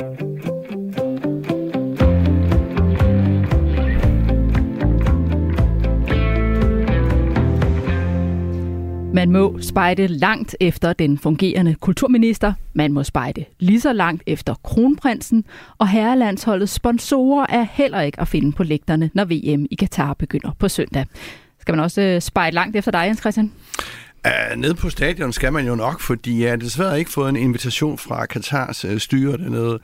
Man må spejde langt efter den fungerende kulturminister. Man må spejde lige så langt efter kronprinsen. Og herrelandsholdets sponsorer er heller ikke at finde på lægterne, når VM i Katar begynder på søndag. Skal man også øh, spejde langt efter dig, Jens Christian? Uh, nede på stadion skal man jo nok, fordi jeg har desværre ikke fået en invitation fra Katars uh, styre dernede.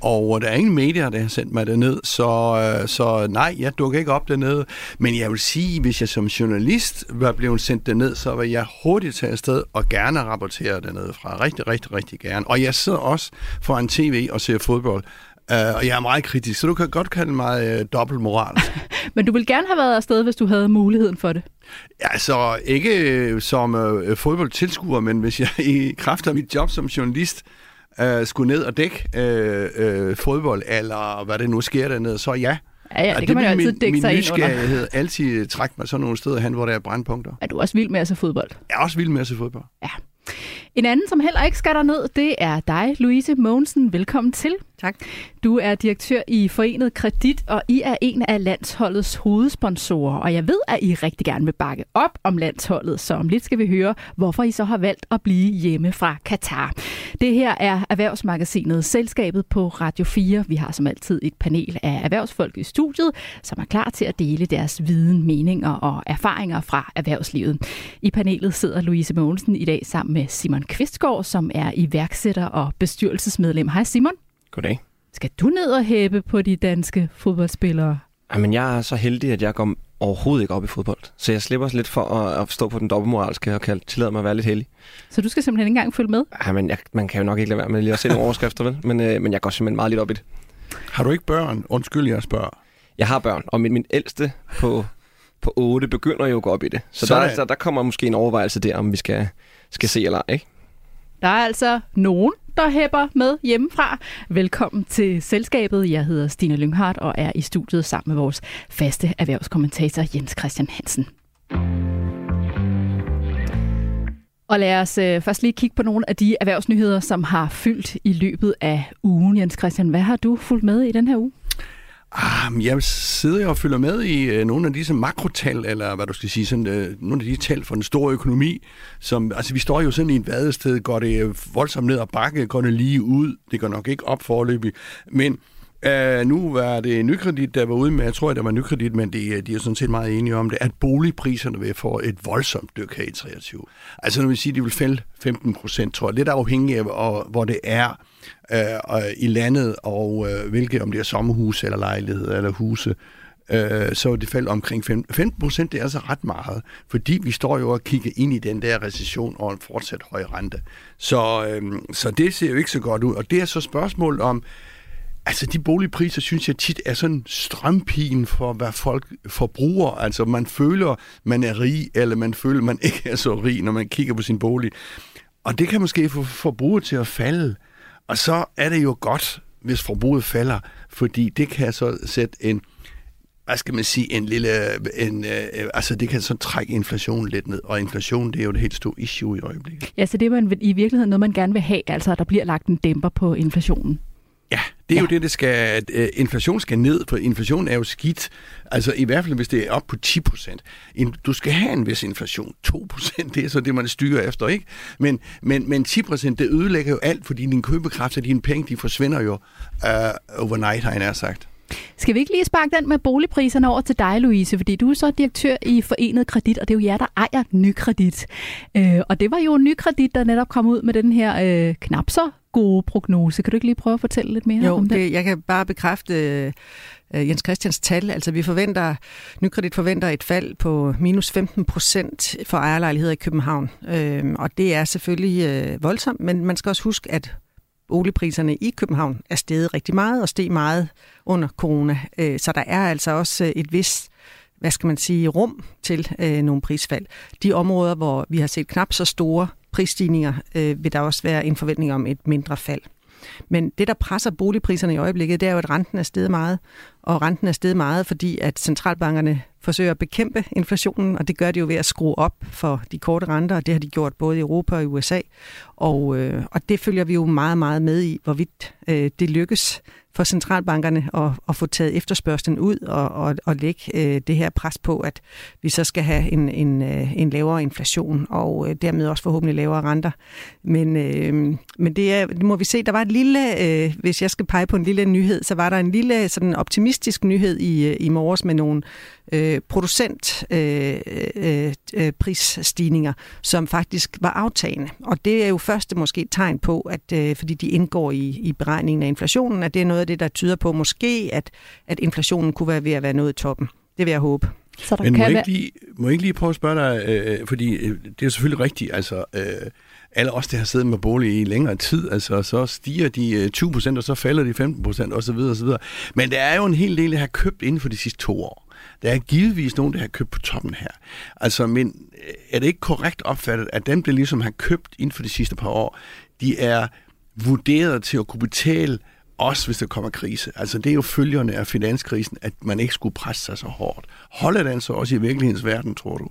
Og øh, der er ingen medier, der har sendt mig derned, så, uh, så nej, jeg dukker ikke op dernede. Men jeg vil sige, hvis jeg som journalist var blevet sendt derned, så vil jeg hurtigt tage afsted og gerne rapportere dernede fra. Rigtig, rigtig, rigtig gerne. Og jeg sidder også foran tv og ser fodbold. Uh, og jeg er meget kritisk, så du kan godt kalde mig uh, dobbeltmoral. Men du vil gerne have været afsted, hvis du havde muligheden for det? Altså, ikke som uh, fodboldtilskuer, men hvis jeg i kraft af mit job som journalist uh, skulle ned og dække uh, uh, fodbold, eller hvad det nu sker dernede, så ja. Ja, ja, det, det kan man jo altid dække sig ind under. altid trække mig sådan nogle steder hen, hvor der er brandpunkter. Er du også vild med at se fodbold? Jeg er også vild med at se fodbold. Ja. En anden, som heller ikke skal ned, det er dig, Louise Mogensen. Velkommen til. Tak. Du er direktør i Forenet Kredit, og I er en af landsholdets hovedsponsorer. Og jeg ved, at I rigtig gerne vil bakke op om landsholdet, så om lidt skal vi høre, hvorfor I så har valgt at blive hjemme fra Katar. Det her er Erhvervsmagasinet Selskabet på Radio 4. Vi har som altid et panel af erhvervsfolk i studiet, som er klar til at dele deres viden, meninger og erfaringer fra erhvervslivet. I panelet sidder Louise Mogensen i dag sammen med Simon Kvistgaard, som er iværksætter og bestyrelsesmedlem. Hej Simon. Goddag. Skal du ned og hæppe på de danske fodboldspillere? Jamen, jeg er så heldig, at jeg går overhovedet ikke op i fodbold. Så jeg slipper lidt for at, stå på den dobbeltmoralske og kalde, tillade mig at være lidt heldig. Så du skal simpelthen ikke engang følge med? Jamen, jeg, man kan jo nok ikke lade være med lige at se nogle overskrifter, vel? Men, øh, men jeg går simpelthen meget lidt op i det. Har du ikke børn? Undskyld, jeg spørger. Jeg har børn, og min, min ældste på, på 8 begynder jo at gå op i det. Så, så der, der, der kommer måske en overvejelse der, om vi skal, skal se eller ej, ikke? Der er altså nogen, der hæpper med hjemmefra. Velkommen til selskabet. Jeg hedder Stine Lynghardt og er i studiet sammen med vores faste erhvervskommentator Jens Christian Hansen. Og lad os øh, først lige kigge på nogle af de erhvervsnyheder, som har fyldt i løbet af ugen. Jens Christian, hvad har du fulgt med i den her uge? Ah, jeg sidder og følger med i øh, nogle af disse makrotal, eller hvad du skal sige, sådan, øh, nogle af de tal for den store økonomi, som, altså vi står jo sådan i et vadested, går det øh, voldsomt ned og bakke, går det lige ud, det går nok ikke op forløbig, men Uh, nu var det nykredit, der var ude med, jeg tror, det var nykredit, men de, øh, de er sådan set meget enige om det, at boligpriserne vil få et voldsomt dyk her i 23. Altså når vi siger, at de vil fælde 15 procent, tror jeg, lidt afhængig af, hvor det er øh, i landet, og øh, hvilke, om det er sommerhuse eller lejligheder eller huse, øh, så det faldt omkring 15 procent, det er altså ret meget, fordi vi står jo og kigger ind i den der recession og en fortsat høj rente. Så, øh, så det ser jo ikke så godt ud, og det er så spørgsmålet om, Altså, de boligpriser, synes jeg tit er sådan strømpigen for, hvad folk forbruger. Altså, man føler, man er rig, eller man føler, man ikke er så rig, når man kigger på sin bolig. Og det kan måske få forbruget til at falde. Og så er det jo godt, hvis forbruget falder, fordi det kan så sætte en, hvad skal man sige, en lille, en, øh, altså det kan så trække inflationen lidt ned, og inflation, det er jo et helt stort issue i øjeblikket. Ja, så det er man i virkeligheden noget, man gerne vil have, altså at der bliver lagt en dæmper på inflationen. Det er ja. jo det, det skal, at uh, inflation skal ned, for inflation er jo skidt. Altså i hvert fald, hvis det er op på 10 procent. Du skal have en vis inflation. 2 procent, det er så det, man styrer efter, ikke? Men, men, men 10 procent, det ødelægger jo alt, fordi din købekraft og dine penge, de forsvinder jo uh, overnight, har jeg sagt. Skal vi ikke lige sparke den med boligpriserne over til dig, Louise? Fordi du er så direktør i Forenet Kredit, og det er jo jer, der ejer Nykredit. Øh, og det var jo Nykredit, der netop kom ud med den her øh, knap så gode prognose. Kan du ikke lige prøve at fortælle lidt mere jo, om det? Jo, jeg kan bare bekræfte uh, Jens Christians tal. Altså vi forventer, Nykredit forventer et fald på minus 15 procent for ejerlejligheder i København. Uh, og det er selvfølgelig uh, voldsomt, men man skal også huske, at boligpriserne i København er steget rigtig meget og steg meget under corona. Uh, så der er altså også et vist hvad skal man sige, rum til øh, nogle prisfald. De områder, hvor vi har set knap så store prisstigninger, øh, vil der også være en forventning om et mindre fald. Men det, der presser boligpriserne i øjeblikket, det er jo, at renten er steget meget. Og renten er steget meget, fordi at centralbankerne forsøger at bekæmpe inflationen, og det gør de jo ved at skrue op for de korte renter, og det har de gjort både i Europa og i USA. Og, øh, og det følger vi jo meget, meget med i, hvorvidt øh, det lykkes for centralbankerne at, at få taget efterspørgselen ud og, og, og lægge øh, det her pres på, at vi så skal have en, en, øh, en lavere inflation og øh, dermed også forhåbentlig lavere renter. Men, øh, men det, er, det må vi se. Der var et lille, øh, hvis jeg skal pege på en lille nyhed, så var der en lille sådan optimistisk nyhed i, øh, i morges med nogle øh, producentprisstigninger, øh, øh, øh som faktisk var aftagende. Og det er jo første måske tegn på, at øh, fordi de indgår i, i beregningen af inflationen, at det er noget af det, der tyder på måske, at, at inflationen kunne være ved at være nået i toppen. Det vil jeg håbe. Så der Men kan må, være... ikke lige, må jeg ikke lige prøve at spørge dig, øh, fordi øh, det er selvfølgelig rigtigt, altså... Øh, alle os, der har siddet med bolig i længere tid, altså så stiger de 20 øh, procent, og så falder de 15 procent, osv. osv. Men der er jo en hel del, der har købt inden for de sidste to år. Der er givetvis nogen, der har købt på toppen her. Altså, men øh, er det ikke korrekt opfattet, at dem, der ligesom har købt inden for de sidste par år, de er vurderet til at kunne betale også hvis der kommer krise. Altså det er jo følgerne af finanskrisen, at man ikke skulle presse sig så hårdt. Holder den så også i virkelighedens verden, tror du?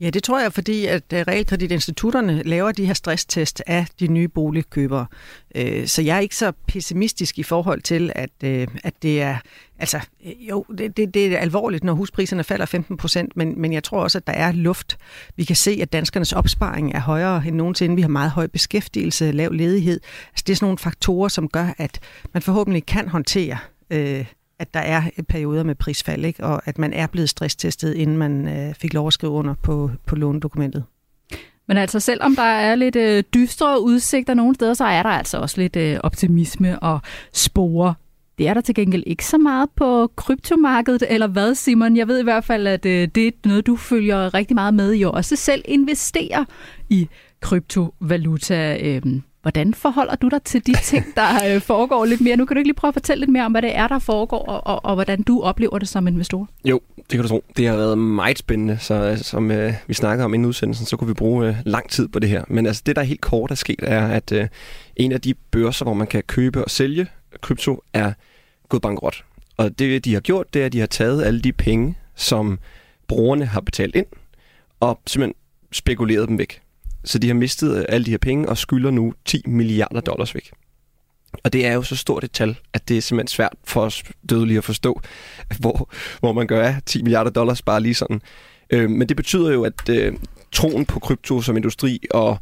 Ja, det tror jeg, fordi at øh, realkreditinstitutterne laver de her stresstest af de nye boligkøbere. Øh, så jeg er ikke så pessimistisk i forhold til, at, øh, at det er... Altså, jo, det, det, det er alvorligt, når huspriserne falder 15 procent, men, men jeg tror også, at der er luft. Vi kan se, at danskernes opsparing er højere end nogensinde. Vi har meget høj beskæftigelse, lav ledighed. Altså, det er sådan nogle faktorer, som gør, at man forhåbentlig kan håndtere øh, at der er perioder med prisfald, ikke? og at man er blevet stresstestet, inden man øh, fik lov at skrive under på, på lånedokumentet. Men altså, selvom der er lidt øh, dystre udsigter nogle steder, så er der altså også lidt øh, optimisme og spore. Det er der til gengæld ikke så meget på kryptomarkedet, eller hvad, Simon? Jeg ved i hvert fald, at øh, det er noget, du følger rigtig meget med i, og også selv investerer i kryptovaluta. Øh, Hvordan forholder du dig til de ting, der øh, foregår lidt mere? Nu kan du ikke lige prøve at fortælle lidt mere om, hvad det er, der foregår, og, og, og hvordan du oplever det som investor. Jo, det kan du tro. Det har været meget spændende, så øh, som øh, vi snakkede om inden udsendelsen, så kunne vi bruge øh, lang tid på det her. Men altså, det, der er helt kort er sket, er, at øh, en af de børser, hvor man kan købe og sælge krypto, er gået bankrot. Og det, de har gjort, det er, at de har taget alle de penge, som brugerne har betalt ind, og simpelthen spekuleret dem væk. Så de har mistet øh, alle de her penge og skylder nu 10 milliarder dollars væk. Og det er jo så stort et tal, at det er simpelthen svært for os dødelige at forstå, hvor, hvor man gør af 10 milliarder dollars bare lige sådan. Øh, men det betyder jo, at øh, troen på krypto som industri og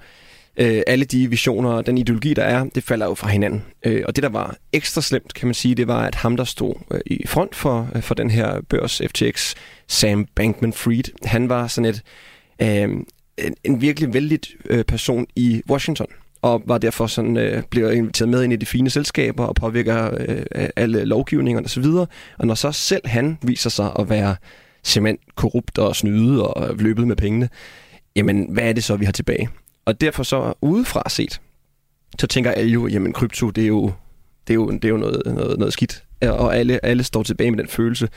øh, alle de visioner og den ideologi, der er, det falder jo fra hinanden. Øh, og det, der var ekstra slemt, kan man sige, det var, at ham, der stod øh, i front for, øh, for den her børs FTX, Sam Bankman-Fried, han var sådan et... Øh, en, en virkelig vældig øh, person i Washington og var derfor sådan, øh, bliver inviteret med ind i de fine selskaber og påvirker øh, alle lovgivninger og så videre. Og når så selv han viser sig at være simpelthen korrupt og snyde og øh, løbet med pengene, jamen hvad er det så, vi har tilbage? Og derfor så udefra set, så tænker alle jo, jamen krypto, det er jo, det er jo, det er jo noget, noget, noget skidt. Og alle, alle står tilbage med den følelse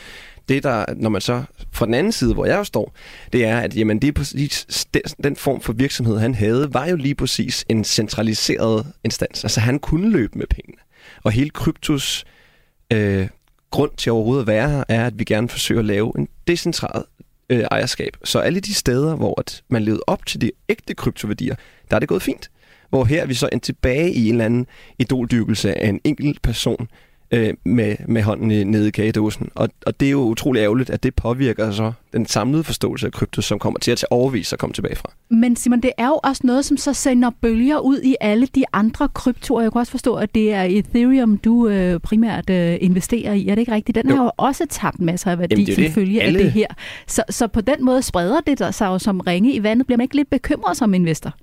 det der, når man så fra den anden side, hvor jeg står, det er, at jamen, det er præcis, den, form for virksomhed, han havde, var jo lige præcis en centraliseret instans. Altså han kunne løbe med pengene. Og hele kryptos øh, grund til overhovedet at være her, er, at vi gerne forsøger at lave en decentralt øh, ejerskab. Så alle de steder, hvor at man levede op til de ægte kryptoværdier, der er det gået fint. Hvor her er vi så endt tilbage i en eller anden idoldyrkelse af en enkelt person, øh, med, med hånden nede i kagedåsen. Og, og det er jo utrolig ærgerligt, at det påvirker så den samlede forståelse af krypto, som kommer til at tage overvis at komme tilbage fra. Men Simon, det er jo også noget, som så sender bølger ud i alle de andre kryptoer. Jeg kan også forstå, at det er Ethereum, du øh, primært øh, investerer i. Er det ikke rigtigt? Den jo. har jo også tabt masser af værdi Jamen, som følge alle... af det her. Så, så på den måde spreder det sig jo som ringe i vandet. Bliver man ikke lidt bekymret som investor?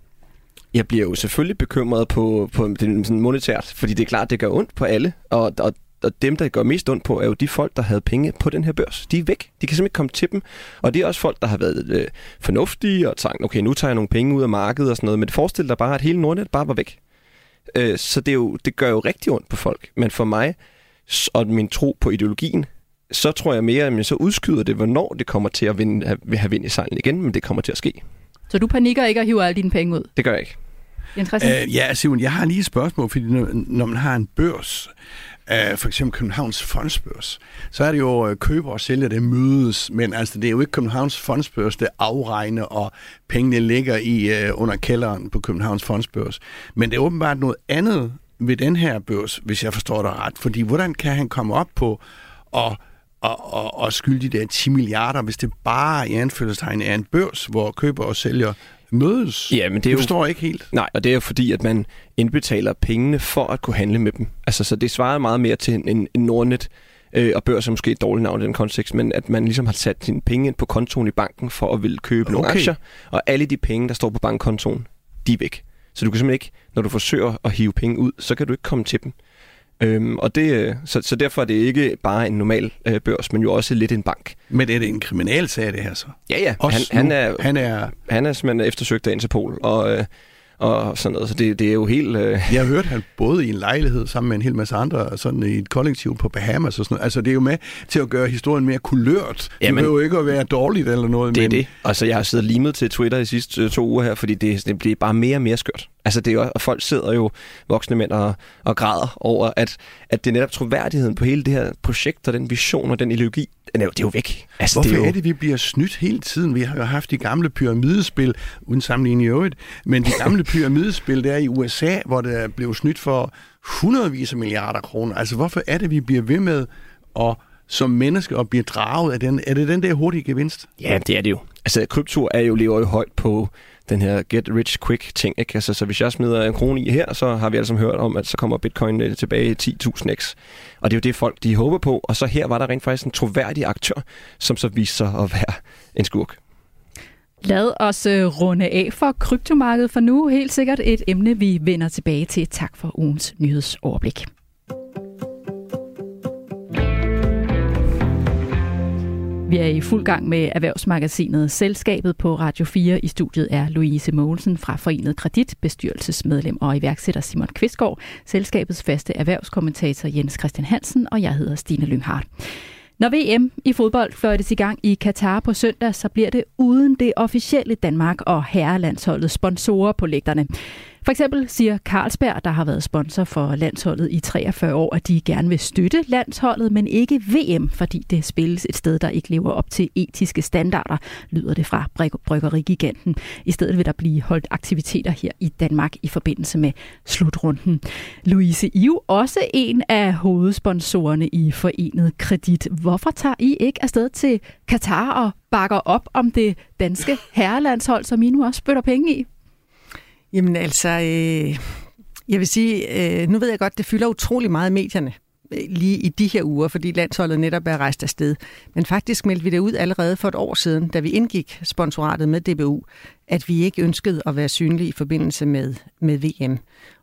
Jeg bliver jo selvfølgelig bekymret på, på det sådan monetært, fordi det er klart, det gør ondt på alle, og, og, og dem, der gør mest ondt på, er jo de folk, der havde penge på den her børs. De er væk. De kan simpelthen ikke komme til dem. Og det er også folk, der har været øh, fornuftige og tænkt, okay, nu tager jeg nogle penge ud af markedet og sådan noget. Men forestil dig bare, at hele Nordnet bare var væk. Øh, så det, er jo, det gør jo rigtig ondt på folk. Men for mig og min tro på ideologien, så tror jeg mere, at man så udskyder det, hvornår det kommer til at vinde, have vind i sejlen igen, men det kommer til at ske. Så du panikker ikke og hiver alle dine penge ud? Det gør jeg ikke. Jens øh, ja, Simon, jeg har lige et spørgsmål, fordi når, når man har en børs, af for eksempel Københavns Fondsbørs, så er det jo øh, køber og sælger, der mødes, men altså det er jo ikke Københavns Fondsbørs, der afregner, og pengene ligger i uh, under kælderen på Københavns Fondsbørs. Men det er åbenbart noget andet ved den her børs, hvis jeg forstår dig ret, fordi hvordan kan han komme op på at og, og, og skylde de der 10 milliarder, hvis det bare i anfølgelsestegn er en børs, hvor køber og sælger mødes. Ja, men det jo... forstår ikke helt. Nej, og det er jo fordi, at man indbetaler pengene for at kunne handle med dem. Altså, så det svarer meget mere til en, en Nordnet, øh, og børs er måske et dårligt navn i den kontekst, men at man ligesom har sat sine penge ind på kontoen i banken for at ville købe okay. nogle aktier, og alle de penge, der står på bankkontoen, de er væk. Så du kan simpelthen ikke, når du forsøger at hive penge ud, så kan du ikke komme til dem. Øhm, og det, øh, så, så derfor er det ikke bare en normal øh, børs, men jo også lidt en bank. Men er det en kriminalsag, det her så? Ja, ja. han, han, er, han er... Han er simpelthen eftersøgt af Interpol, og, øh, og sådan noget. Så det, det er jo helt... Øh... Jeg har hørt, han boede i en lejlighed sammen med en hel masse andre, sådan i et kollektiv på Bahamas og sådan noget. Altså, det er jo med til at gøre historien mere kulørt. Jamen, det behøver jo ikke at være dårligt eller noget. Det men... er det. Altså, jeg har siddet limet til Twitter de sidste øh, to uger her, fordi det, det bliver bare mere og mere skørt. Altså, det er jo, og folk sidder jo, voksne mænd, og, og græder over, at, at det er netop troværdigheden på hele det her projekt, og den vision og den ideologi, det er jo, det er jo væk. Altså, Hvorfor det er, jo... er det, vi bliver snydt hele tiden? Vi har jo haft de gamle pyramidespil, uden sammenligning i øvrigt, men de gamle pyramidespil der i USA, hvor det blev snydt for hundredvis af milliarder kroner. Altså, hvorfor er det, vi bliver ved med at som menneske og bliver draget af den? Er det den der hurtige gevinst? Ja, det er det jo. Altså, krypto er jo lever jo højt på den her get rich quick ting. Ikke? Altså, så hvis jeg smider en krone i her, så har vi altså hørt om, at så kommer bitcoin øh, tilbage i 10.000x. Og det er jo det, folk de håber på. Og så her var der rent faktisk en troværdig aktør, som så viste sig at være en skurk. Lad os øh, runde af for kryptomarkedet for nu. Helt sikkert et emne, vi vender tilbage til. Tak for ugens nyhedsoverblik. Vi er i fuld gang med erhvervsmagasinet Selskabet på Radio 4. I studiet er Louise Mogensen fra Forenet Kredit, bestyrelsesmedlem og iværksætter Simon Kvistgaard, selskabets faste erhvervskommentator Jens Christian Hansen, og jeg hedder Stine Lynghardt. Når VM i fodbold fløjtes i gang i Katar på søndag, så bliver det uden det officielle Danmark og herrelandsholdets sponsorer på lægterne. For eksempel siger Carlsberg, der har været sponsor for landsholdet i 43 år, at de gerne vil støtte landsholdet, men ikke VM, fordi det spilles et sted, der ikke lever op til etiske standarder, lyder det fra Bryggerigiganten. I stedet vil der blive holdt aktiviteter her i Danmark i forbindelse med slutrunden. Louise, Iv, også en af hovedsponsorerne i Forenet Kredit. Hvorfor tager I ikke afsted til Katar og bakker op om det danske herrelandshold, som I nu også spytter penge i? Jamen altså, øh, jeg vil sige, øh, nu ved jeg godt, det fylder utrolig meget i medierne øh, lige i de her uger, fordi landsholdet netop er rejst afsted. Men faktisk meldte vi det ud allerede for et år siden, da vi indgik sponsoratet med DBU, at vi ikke ønskede at være synlige i forbindelse med, med VM.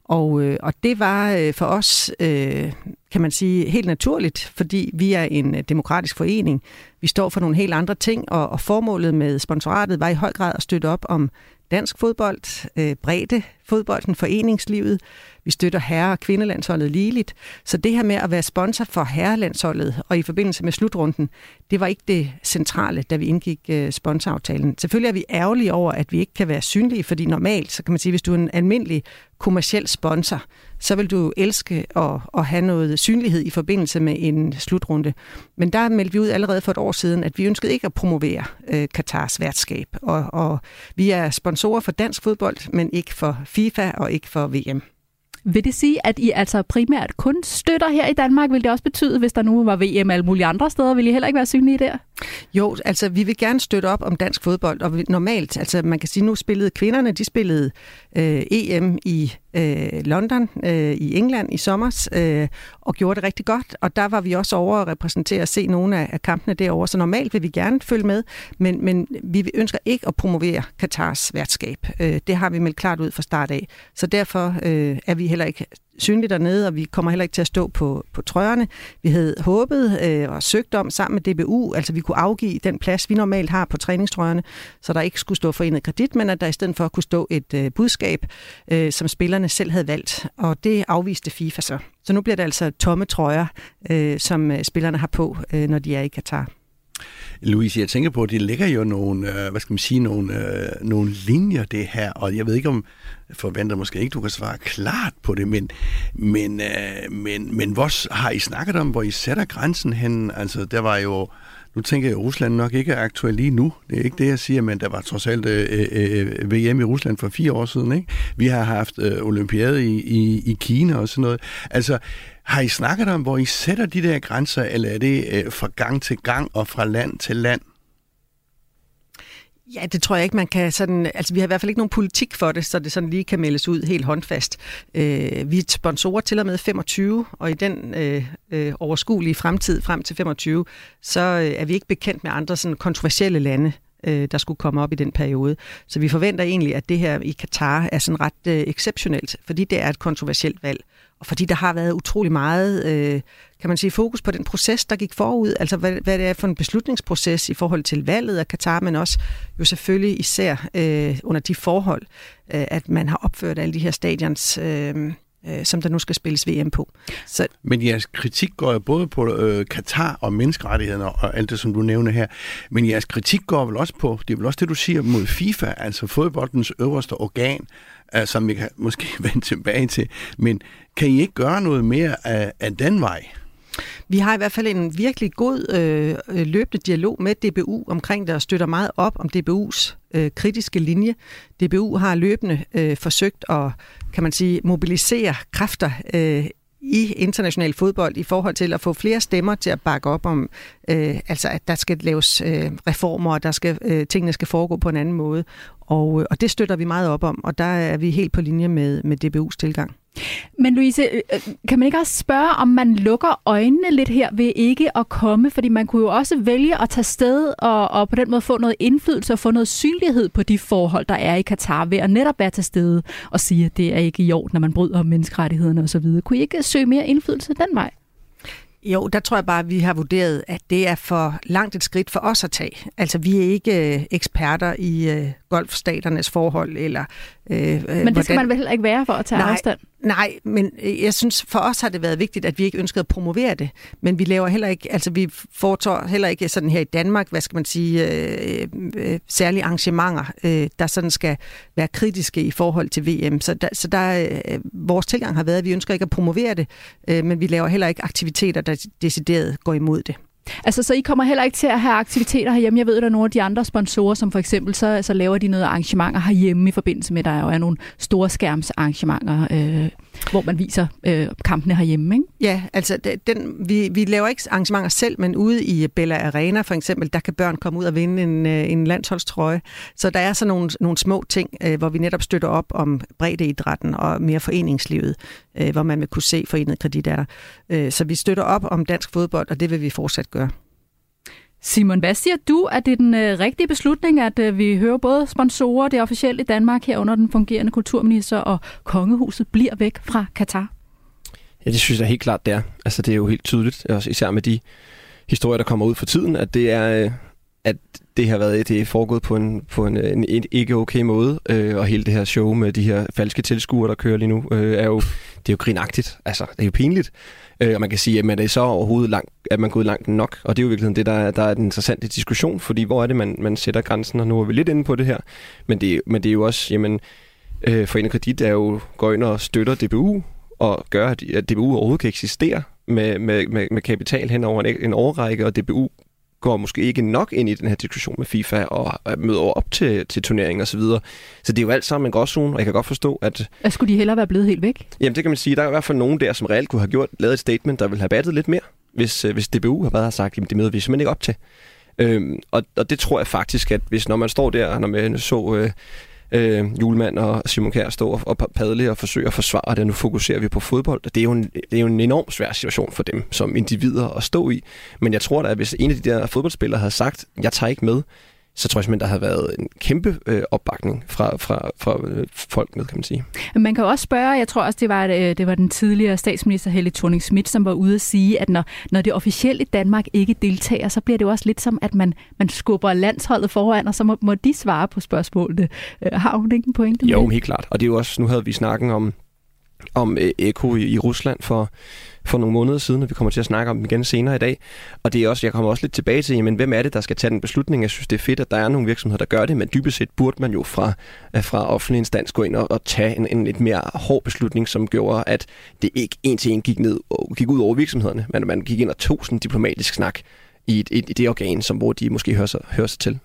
Og, øh, og det var øh, for os, øh, kan man sige, helt naturligt, fordi vi er en øh, demokratisk forening. Vi står for nogle helt andre ting, og, og formålet med sponsoratet var i høj grad at støtte op om dansk fodbold, øh, bredde fodbolden, foreningslivet. Vi støtter herre- og kvindelandsholdet ligeligt. Så det her med at være sponsor for herrelandsholdet og i forbindelse med slutrunden, det var ikke det centrale, da vi indgik øh, sponsoraftalen. Selvfølgelig er vi ærgerlige over, at vi ikke kan være synlige, fordi normalt, så kan man sige, hvis du er en almindelig kommersiel sponsor, så vil du elske at, at have noget synlighed i forbindelse med en slutrunde. Men der meldte vi ud allerede for et år siden, at vi ønskede ikke at promovere øh, Katars værtskab. Og, og vi er sponsorer for dansk fodbold, men ikke for FIFA og ikke for VM. Vil det sige, at I altså primært kun støtter her i Danmark? Vil det også betyde, hvis der nu var VM alle mulige andre steder, ville I heller ikke være synlige der? Jo, altså vi vil gerne støtte op om dansk fodbold, og normalt, altså man kan sige, nu spillede kvinderne, de spillede øh, EM i øh, London, øh, i England i sommer, øh, og gjorde det rigtig godt, og der var vi også over at repræsentere og se nogle af, af kampene derovre, så normalt vil vi gerne følge med, men, men vi ønsker ikke at promovere Katars værtskab. Øh, det har vi meldt klart ud fra start af, så derfor øh, er vi heller ikke synlig dernede, og vi kommer heller ikke til at stå på, på trøjerne. Vi havde håbet øh, og søgt om sammen med DBU, altså vi kunne afgive den plads, vi normalt har på træningstrøjerne, så der ikke skulle stå forenet kredit, men at der i stedet for kunne stå et øh, budskab, øh, som spillerne selv havde valgt, og det afviste FIFA så. Så nu bliver det altså tomme trøjer, øh, som øh, spillerne har på, øh, når de er i Katar. Louise, jeg tænker på, at det ligger jo nogle, øh, hvad skal man sige, nogle, øh, nogle linjer, det her, og jeg ved ikke om, forventer måske ikke, du kan svare klart på det, men, men, øh, men, men hvor har I snakket om, hvor I sætter grænsen hen? Altså, der var jo, nu tænker jeg, at Rusland nok ikke er aktuel lige nu. Det er ikke det, jeg siger, men der var trods alt øh, øh, øh VM i Rusland for fire år siden. Ikke? Vi har haft øh, olympiade i, i, i Kina og sådan noget. Altså, har I snakket om, hvor I sætter de der grænser, eller er det øh, fra gang til gang og fra land til land? Ja, det tror jeg ikke, man kan sådan... Altså, vi har i hvert fald ikke nogen politik for det, så det sådan lige kan meldes ud helt håndfast. Øh, vi er sponsorer til og med 25, og i den øh, øh, overskuelige fremtid frem til 25, så øh, er vi ikke bekendt med andre sådan kontroversielle lande, øh, der skulle komme op i den periode. Så vi forventer egentlig, at det her i Katar er sådan ret øh, exceptionelt, fordi det er et kontroversielt valg og fordi der har været utrolig meget, øh, kan man sige, fokus på den proces, der gik forud, altså hvad, hvad det er for en beslutningsproces i forhold til valget af Katar, men også jo selvfølgelig især øh, under de forhold, øh, at man har opført alle de her stadions, øh, øh, som der nu skal spilles VM på. Så... Men jeres kritik går jo både på øh, Katar og menneskerettighederne og alt det, som du nævner her, men jeres kritik går vel også på, det er vel også det, du siger mod FIFA, altså fodboldens øverste organ, øh, som vi kan måske vende tilbage til, men kan I ikke gøre noget mere af, af den vej? Vi har i hvert fald en virkelig god øh, øh løbende dialog med DBU omkring det, og støtter meget op om DBU's øh, kritiske linje. DBU har løbende øh, forsøgt at, kan man sige, mobilisere kræfter øh, i international fodbold i forhold til at få flere stemmer til at bakke op om, øh, altså at der skal laves øh, reformer, og der skal, øh, tingene skal foregå på en anden måde. Og, øh, og det støtter vi meget op om, og der er vi helt på linje med, med DBU's tilgang. Men Louise, øh, øh, kan man ikke også spørge, om man lukker øjnene lidt her ved ikke at komme? Fordi man kunne jo også vælge at tage sted og, og på den måde få noget indflydelse og få noget synlighed på de forhold, der er i Katar ved at netop være til stede og sige, at det er ikke i orden, når man bryder menneskerettighederne osv. Kunne I ikke søge mere indflydelse den vej? Jo, der tror jeg bare, at vi har vurderet, at det er for langt et skridt for os at tage. Altså, vi er ikke øh, eksperter i øh, golfstaternes forhold, eller... Øh, men det hvordan... skal man vel heller ikke være for at tage nej, afstand? Nej, men øh, jeg synes, for os har det været vigtigt, at vi ikke ønskede at promovere det. Men vi laver heller ikke, altså vi foretager heller ikke sådan her i Danmark, hvad skal man sige, øh, øh, øh særlige arrangementer, øh, der sådan skal være kritiske i forhold til VM. Så der, så der øh, vores tilgang har været, at vi ønsker ikke at promovere det, øh, men vi laver heller ikke aktiviteter, der decideret går imod det. Altså, så I kommer heller ikke til at have aktiviteter herhjemme. Jeg ved, at der er nogle af de andre sponsorer, som for eksempel, så, så laver de noget arrangementer herhjemme i forbindelse med, at der jo er nogle store skærmsarrangementer, øh, hvor man viser øh, kampene herhjemme, ikke? Ja, altså, den, vi, vi laver ikke arrangementer selv, men ude i Bella Arena for eksempel, der kan børn komme ud og vinde en, øh, en landsholdstrøje. Så der er så nogle, nogle små ting, øh, hvor vi netop støtter op om breddeidrætten og mere foreningslivet, øh, hvor man vil kunne se forenet kredit er der. Øh, så vi støtter op om dansk fodbold, og det vil vi fortsat gøre. Simon, hvad siger du? Er det den øh, rigtige beslutning, at øh, vi hører både sponsorer, det officielle i Danmark herunder den fungerende kulturminister og kongehuset bliver væk fra Katar? Ja, det synes jeg helt klart, det er. Altså, det er jo helt tydeligt, også især med de historier, der kommer ud for tiden, at det er, øh, at det har været det er foregået på en, på en, en, en ikke okay måde, øh, og hele det her show med de her falske tilskuere, der kører lige nu, øh, er jo, det er jo grinagtigt. Altså, det er jo pinligt. Øh, og man kan sige, at man er så overhovedet langt, at man gået langt nok, og det er jo virkelig det, der er, der er den interessante diskussion, fordi hvor er det, man, man sætter grænsen, og nu er vi lidt inde på det her, men det, men det er jo også, jamen, øh, Forenet Kredit er jo, går ind og støtter DBU, og gør, at DBU overhovedet kan eksistere med, med, med, med kapital hen over en, en årrække, og DBU går måske ikke nok ind i den her diskussion med FIFA og møder op til, til turneringen osv. Så, videre. så det er jo alt sammen en gråzone, og jeg kan godt forstå, at... at skulle de hellere være blevet helt væk? Jamen det kan man sige. Der er i hvert fald nogen der, som reelt kunne have gjort, lavet et statement, der ville have battet lidt mere, hvis, øh, hvis DBU har bare sagt, at det møder vi simpelthen ikke op til. Øhm, og, og det tror jeg faktisk, at hvis når man står der, når man så... Øh, øh, julemand og Simon Kjær stå og, og padle og forsøge at forsvare det, nu fokuserer vi på fodbold. Det er, jo en, det er jo en enorm svær situation for dem som individer at stå i. Men jeg tror da, at hvis en af de der fodboldspillere havde sagt, jeg tager ikke med, så tror jeg simpelthen, der har været en kæmpe øh, opbakning fra, fra, fra øh, folk med, kan man sige. Man kan også spørge, jeg tror også, det var, øh, det var den tidligere statsminister Helle thorning Schmidt, som var ude at sige, at når, når det officielle i Danmark ikke deltager, så bliver det jo også lidt som, at man, man skubber landsholdet foran, og så må, må de svare på spørgsmålene. Øh, har hun ikke en pointe? Jo, helt klart. Og det er jo også, nu havde vi snakken om, om øh, Eko i, i Rusland for for nogle måneder siden, og vi kommer til at snakke om dem igen senere i dag. Og det er også, jeg kommer også lidt tilbage til, jamen, hvem er det, der skal tage den beslutning? Jeg synes, det er fedt, at der er nogle virksomheder, der gør det, men dybest set burde man jo fra, øh, fra offentlig instans gå ind og, og tage en, en lidt mere hård beslutning, som gjorde, at det ikke en til en gik, ned, og gik ud over virksomhederne, men man gik ind og tog sådan en diplomatisk snak i, et, i det organ, som hvor de måske hører sig, hører sig til.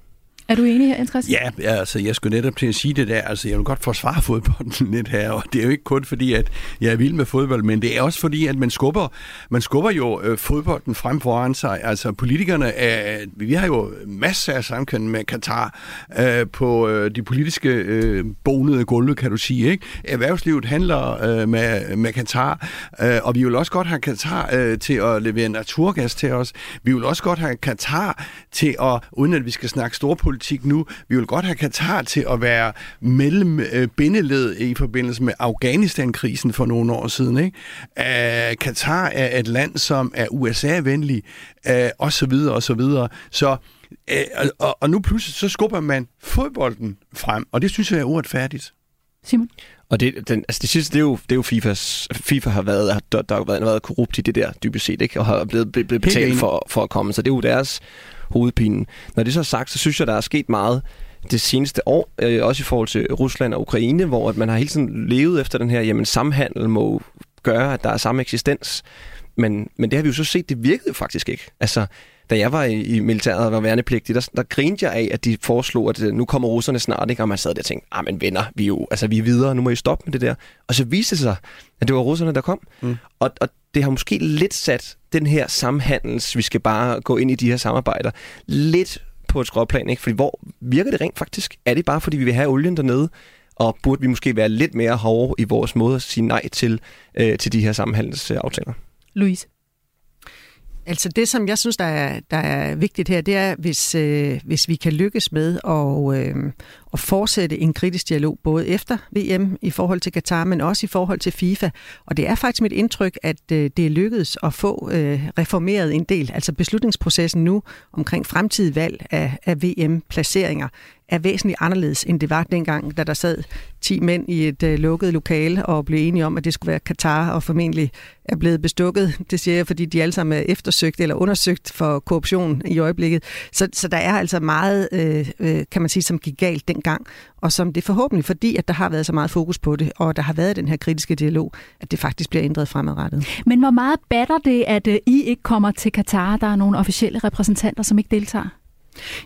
Er du enig her, Jens Ja, altså, jeg skulle netop til at sige det der. Altså, jeg vil godt forsvare fodbolden lidt her, og det er jo ikke kun fordi, at jeg er vild med fodbold, men det er også fordi, at man skubber, man skubber jo øh, fodbolden frem foran sig. Altså, politikerne, er, vi har jo masser af samkøn med Katar øh, på øh, de politiske øh, bonede gulve, kan du sige. Ikke? Erhvervslivet handler øh, med, med Katar, øh, og vi vil også godt have Katar øh, til at levere naturgas til os. Vi vil også godt have Katar til at, uden at vi skal snakke storpolitik, politik nu. Vi vil godt have Katar til at være mellem øh, bindeled i forbindelse med Afghanistan-krisen for nogle år siden. Ikke? Øh, uh, Katar er et land, som er USA-venlig, øh, og så videre, og så videre. Så øh, og, og nu pludselig så skubber man fodbolden frem, og det synes jeg er uretfærdigt. Simon? Og det, den, altså det sidste, det er jo, det er jo FIFAs, FIFA har været, der, der har været, været korrupt i det der, dybest set, ikke? og har blevet, blevet betalt for, for at komme. Så det er jo deres hovedpinen. Når det så er sagt, så synes jeg, der er sket meget det seneste år, øh, også i forhold til Rusland og Ukraine, hvor at man har hele tiden levet efter den her, jamen samhandel må gøre, at der er samme eksistens. Men, men det har vi jo så set, det virkede faktisk ikke. Altså, da jeg var i, i militæret og var værnepligtig, der, der grinede jeg af, at de foreslog, at øh, nu kommer russerne snart, ikke? og man sad der og tænkte, ah, men venner, vi er jo altså, vi er videre, nu må I stoppe med det der. Og så viste det sig, at det var russerne, der kom. Mm. Og, og det har måske lidt sat den her samhandels, vi skal bare gå ind i de her samarbejder, lidt på et skråplan, ikke? Fordi hvor virker det rent faktisk? Er det bare, fordi vi vil have olien dernede? Og burde vi måske være lidt mere hårde i vores måde at sige nej til, øh, til de her samhandelsaftaler? Louise? Altså det, som jeg synes, der er, der er vigtigt her, det er, hvis, øh, hvis vi kan lykkes med at, øh, at fortsætte en kritisk dialog, både efter VM i forhold til Katar, men også i forhold til FIFA. Og det er faktisk mit indtryk, at øh, det er lykkedes at få øh, reformeret en del. Altså beslutningsprocessen nu omkring fremtidig valg af, af VM-placeringer er væsentligt anderledes, end det var dengang, da der sad 10 mænd i et øh, lukket lokale og blev enige om, at det skulle være Katar, og formentlig er blevet bestukket. Det siger jeg, fordi de alle sammen er eftersøgt eller undersøgt for korruption i øjeblikket. Så, så der er altså meget, øh, øh kan man sige, som gik galt dengang, og som det forhåbentlig, fordi at der har været så meget fokus på det, og der har været den her kritiske dialog, at det faktisk bliver ændret fremadrettet. Men hvor meget batter det, at øh, I ikke kommer til Katar? Der er nogle officielle repræsentanter, som ikke deltager?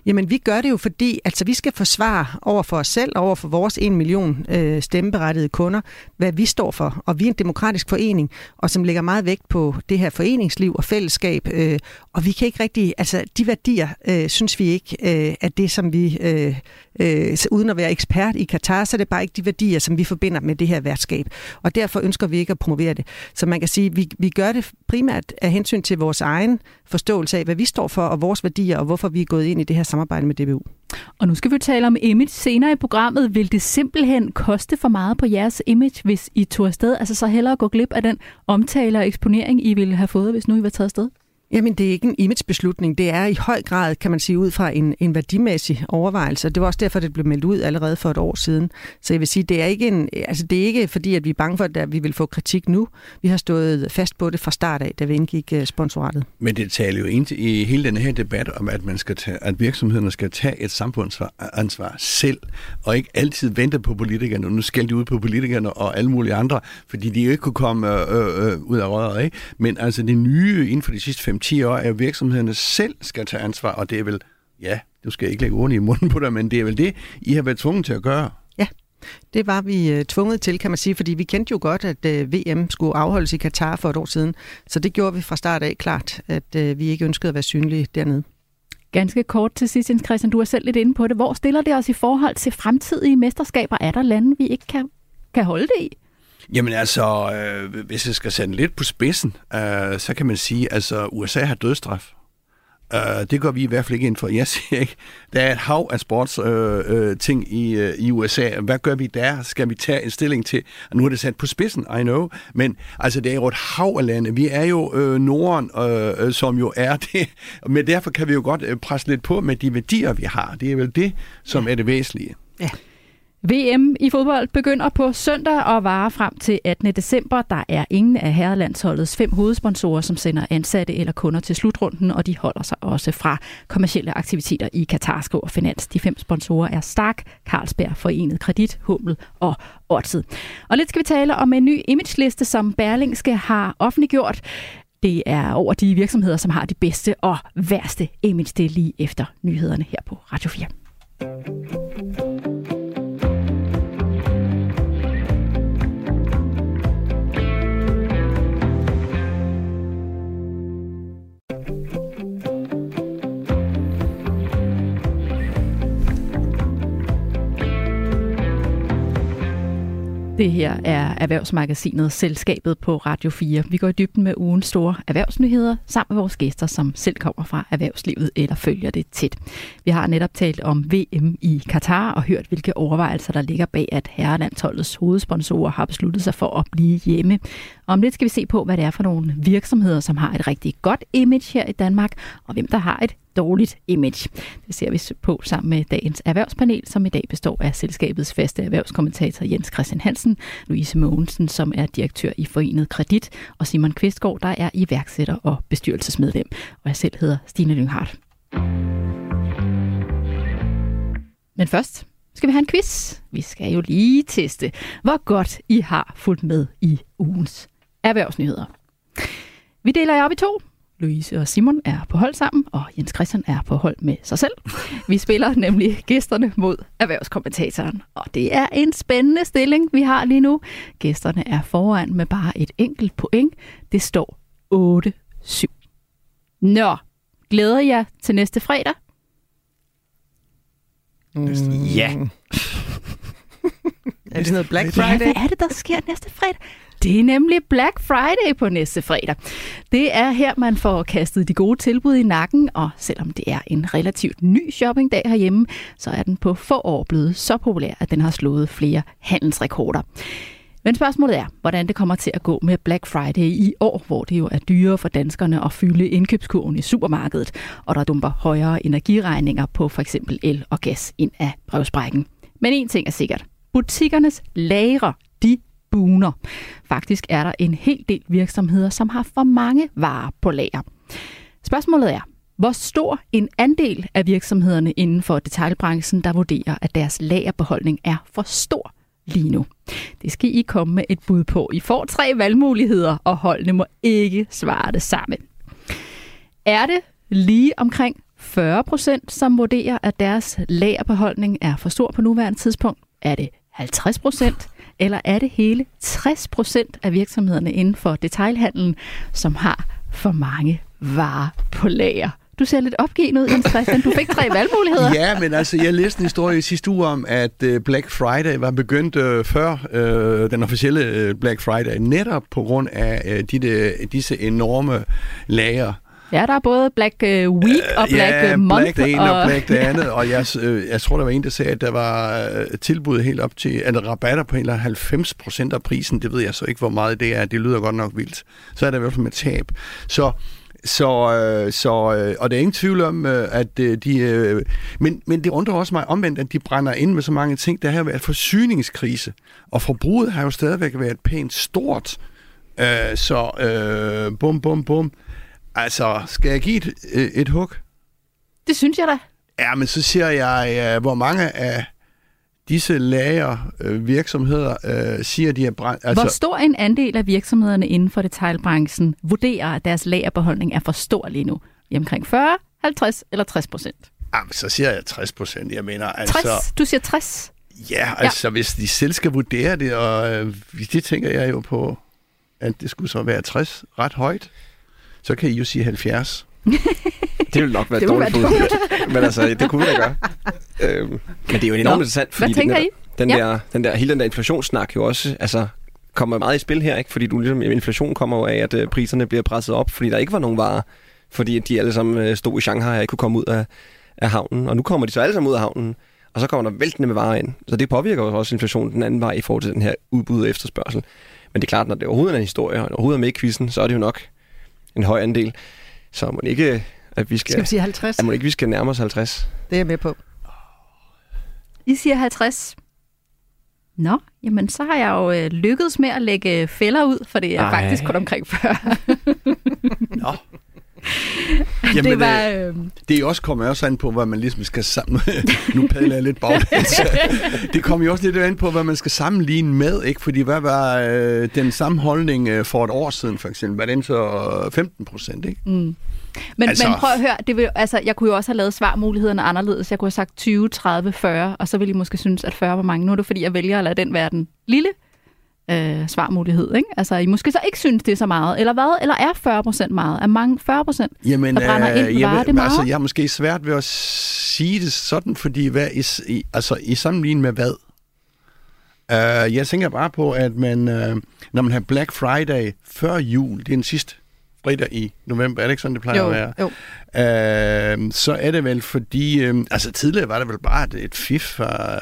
Jamen, vi gør det jo, fordi altså, vi skal forsvare over for os selv, over for vores en million øh, stemmeberettigede kunder, hvad vi står for. Og vi er en demokratisk forening, og som lægger meget vægt på det her foreningsliv og fællesskab. Øh, og vi kan ikke rigtig, altså de værdier, øh, synes vi ikke, øh, er det, som vi, øh, øh, uden at være ekspert i Katar, så er det bare ikke de værdier, som vi forbinder med det her værtskab. Og derfor ønsker vi ikke at promovere det. Så man kan sige, vi, vi gør det primært af hensyn til vores egen forståelse af, hvad vi står for, og vores værdier, og hvorfor vi er gået ind i det her samarbejde med DBU. Og nu skal vi tale om image senere i programmet. Vil det simpelthen koste for meget på jeres image, hvis I tog afsted? Altså så hellere gå glip af den omtale og eksponering, I ville have fået, hvis nu I var taget afsted? Jamen, det er ikke en imagebeslutning. Det er i høj grad, kan man sige, ud fra en, en værdimæssig overvejelse. Det var også derfor, det blev meldt ud allerede for et år siden. Så jeg vil sige, det er ikke, en, altså, det er ikke fordi, at vi er bange for, at vi vil få kritik nu. Vi har stået fast på det fra start af, da vi indgik øh, sponsoratet. Men det taler jo ind i hele den her debat om, at, man skal tage, at virksomhederne skal tage et samfundsansvar selv, og ikke altid vente på politikerne. Nu skal de ud på politikerne og alle mulige andre, fordi de ikke kunne komme øh, øh, øh, ud af røret. Ikke? Men altså det nye inden for de sidste 5-10 år, at virksomhederne selv skal tage ansvar, og det er vel, ja, du skal ikke lægge ordene i munden på dig, men det er vel det, I har været tvunget til at gøre. Ja, det var vi uh, tvunget til, kan man sige, fordi vi kendte jo godt, at øh, VM skulle afholdes i Katar for et år siden. Så det gjorde vi fra start af klart, at uh, vi ikke ønskede at være synlige dernede. Ganske kort til sidst, Jens Christian, du er selv lidt inde på det. Hvor stiller det os i forhold til fremtidige mesterskaber? Er der lande, vi ikke kan, kan holde det i? Jamen altså, øh, hvis jeg skal sætte lidt på spidsen, øh, så kan man sige, at altså, USA har dødstraf. Uh, det går vi i hvert fald ikke ind for. Jeg siger ikke, der er et hav af sports uh, uh, ting i, uh, i USA. Hvad gør vi der? Skal vi tage en stilling til? Nu er det sat på spidsen, I know. Men altså, det er jo et hav af lande. Vi er jo uh, Norden, uh, som jo er det. Men derfor kan vi jo godt uh, presse lidt på med de værdier, vi har. Det er vel det, som er det væsentlige. Ja. VM i fodbold begynder på søndag og varer frem til 18. december. Der er ingen af herrelandsholdets fem hovedsponsorer, som sender ansatte eller kunder til slutrunden, og de holder sig også fra kommersielle aktiviteter i Katar, skriver Finans. De fem sponsorer er Stark, Carlsberg, Forenet Kredit, Hummel og Ortid. Og lidt skal vi tale om en ny imageliste, som Berlingske har offentliggjort. Det er over de virksomheder, som har de bedste og værste image. Det er lige efter nyhederne her på Radio 4. Det her er Erhvervsmagasinet Selskabet på Radio 4. Vi går i dybden med ugens store erhvervsnyheder sammen med vores gæster, som selv kommer fra erhvervslivet eller følger det tæt. Vi har netop talt om VM i Katar og hørt, hvilke overvejelser der ligger bag, at herrelandsholdets hovedsponsorer har besluttet sig for at blive hjemme. Om lidt skal vi se på, hvad det er for nogle virksomheder, som har et rigtig godt image her i Danmark, og hvem der har et dårligt image. Det ser vi på sammen med dagens erhvervspanel, som i dag består af selskabets faste erhvervskommentator Jens Christian Hansen, Louise Mogensen, som er direktør i Forenet Kredit, og Simon Kvistgaard, der er iværksætter og bestyrelsesmedlem. Og jeg selv hedder Stine Lynghardt. Men først skal vi have en quiz. Vi skal jo lige teste, hvor godt I har fulgt med i ugens erhvervsnyheder. Vi deler jer op i to. Louise og Simon er på hold sammen, og Jens Christian er på hold med sig selv. Vi spiller nemlig gæsterne mod erhvervskommentatoren, og det er en spændende stilling, vi har lige nu. Gæsterne er foran med bare et enkelt point. Det står 8-7. Nå, glæder jeg til næste fredag? Ja. er det sådan noget Black Friday? Ja, hvad er det, der sker næste fredag? Det er nemlig Black Friday på næste fredag. Det er her, man får kastet de gode tilbud i nakken, og selvom det er en relativt ny shoppingdag herhjemme, så er den på få år blevet så populær, at den har slået flere handelsrekorder. Men spørgsmålet er, hvordan det kommer til at gå med Black Friday i år, hvor det jo er dyrere for danskerne at fylde indkøbskurven i supermarkedet, og der dumper højere energiregninger på for eksempel el og gas ind af brevsprækken. Men en ting er sikkert. Butikkernes lagre, buner. Faktisk er der en hel del virksomheder, som har for mange varer på lager. Spørgsmålet er, hvor stor en andel af virksomhederne inden for detaljbranchen, der vurderer, at deres lagerbeholdning er for stor lige nu. Det skal I komme med et bud på. I får tre valgmuligheder, og holdene må ikke svare det samme. Er det lige omkring 40 procent, som vurderer, at deres lagerbeholdning er for stor på nuværende tidspunkt? Er det 50 procent? Eller er det hele 60 procent af virksomhederne inden for detailhandlen, som har for mange varer på lager? Du ser lidt opgivet ud, Jens Christian. Du fik tre valgmuligheder. Ja, men altså, jeg læste en historie i sidste uge om, at øh, Black Friday var begyndt øh, før øh, den officielle øh, Black Friday, netop på grund af øh, de, de, disse enorme lager. Ja, der er både Black øh, Week og Black ja, Month. Black det ene og, og Black det andet. Og jeg, øh, jeg tror, der var en, der sagde, at der var tilbud helt op til, at rabatter på eller 90 procent af prisen. Det ved jeg så ikke, hvor meget det er. Det lyder godt nok vildt. Så er der i hvert fald med tab. Så så, øh, så, øh, og det er ingen tvivl om, øh, at øh, de... Øh, men, men det undrer også mig omvendt, at de brænder ind med så mange ting. Der har været forsyningskrise, og forbruget har jo stadigvæk været pænt stort. Øh, så øh, bum, bum, bum. Altså, skal jeg give et, øh, et hug? Det synes jeg da. Ja, men så siger jeg, øh, hvor mange af disse lager øh, virksomheder øh, siger, de er brændt. Altså, Hvor stor en andel af virksomhederne inden for detailbranchen vurderer, at deres lagerbeholdning er for stor lige nu? I omkring 40, 50 eller 60 procent? Jamen, så siger jeg 60 procent. Jeg mener, 60? altså... Du siger 60? Ja, altså ja. hvis de selv skal vurdere det, og øh, det tænker jeg jo på, at det skulle så være 60 ret højt, så kan I jo sige 70. det vil nok være det dårligt bud. men altså, det kunne vi da gøre. Øhm, men det er jo enormt Nå, interessant, fordi hvad tænker den, I? Den, ja. der, den der, hele den der inflationssnak jo også, altså, kommer meget i spil her, ikke? Fordi du, ligesom, inflation kommer jo af, at uh, priserne bliver presset op, fordi der ikke var nogen varer, fordi de alle sammen uh, stod i Shanghai og ikke kunne komme ud af, af havnen. Og nu kommer de så alle sammen ud af havnen, og så kommer der væltende med varer ind. Så det påvirker jo også inflationen den anden vej i forhold til den her udbud og efterspørgsel. Men det er klart, når det overhovedet er en historie, og overhovedet er med i quizzen, så er det jo nok en høj andel. Så må ikke, at vi skal... Skal vi sige 50? At må ikke, vi skal nærme os 50. Det er jeg med på. I siger 50. Nå, jamen så har jeg jo øh, lykkedes med at lægge fælder ud, for det er Ej. faktisk kun omkring 40. Nå. Jamen, det var... Øh, Det er også kommer også an på, hvad man ligesom skal sammen... nu padler jeg lidt baglæns. det kommer jo også lidt an på, hvad man skal sammenligne med, ikke? Fordi hvad var øh, den sammenholdning øh, for et år siden, for eksempel? Var den så øh, 15 procent, ikke? mm. Men. Altså- men prøv at høre, det vil, altså, jeg kunne jo også have lavet svarmulighederne anderledes. Jeg kunne have sagt 20, 30, 40, og så ville I måske synes, at 40 var mange. Nu er det, fordi jeg vælger at lade den være den lille øh, svarmulighed. Ikke? Altså, I måske så ikke synes, det er så meget. Eller hvad? Eller er 40 procent meget? Er mange 40 procent? Jamen, Der brænder ind, jeg, var ved- det meget? Altså, jeg er måske svært ved at sige det sådan, fordi hvad i, altså, i sammenligning med hvad? Uh, jeg tænker bare på, at man, uh, når man har Black Friday før jul, det er den sidste fredag i november, er det ikke sådan, det plejer Jo, at være? jo. Uh, så er det vel fordi, uh, altså tidligere var det vel bare et, et fif fra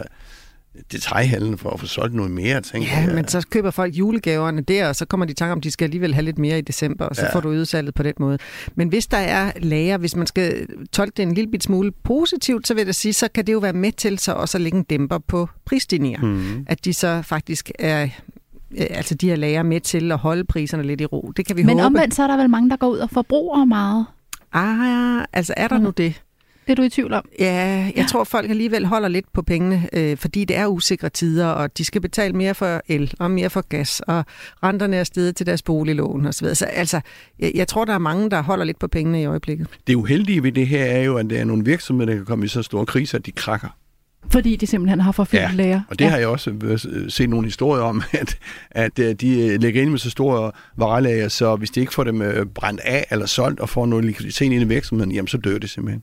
detaljhandlen for at få solgt noget mere, tænker Ja, jeg. men så køber folk julegaverne der, og så kommer de i tanke om, at de skal alligevel have lidt mere i december, og så Ja. ja. får du udsalget på den måde. Men hvis der er lager, hvis man skal tolke det en lille bit smule positivt, så vil jeg sige, så kan det jo være med til så også at lægge en dæmper på prisstigninger. Mm. At de så faktisk er øh, altså de her lager med til at holde priserne lidt i ro. Det kan vi Men håbe. omvendt, så er der vel mange, der går ud og forbruger meget. Ah, altså er der Mm. nu det? Det er du i tvivl om. Ja, jeg Ja. tror, folk alligevel holder lidt på pengene, øh, fordi det er usikre tider, og de skal betale mere for el og mere for gas, og renterne er steget til deres boliglån osv. Så altså, jeg, jeg tror, der er mange, der holder lidt på pengene i øjeblikket. Det uheldige ved det her er jo, at der er nogle virksomheder, der kan komme i så store kriser, at de krakker. Fordi de simpelthen har for fyldt Ja, lager. Og det ja. har jeg også set nogle historier om, at, at øh, de øh, lægger ind med så store varelager, så hvis de ikke får dem øh, brændt af eller solgt og får noget likviditet ind i virksomheden, jamen så dør det simpelthen.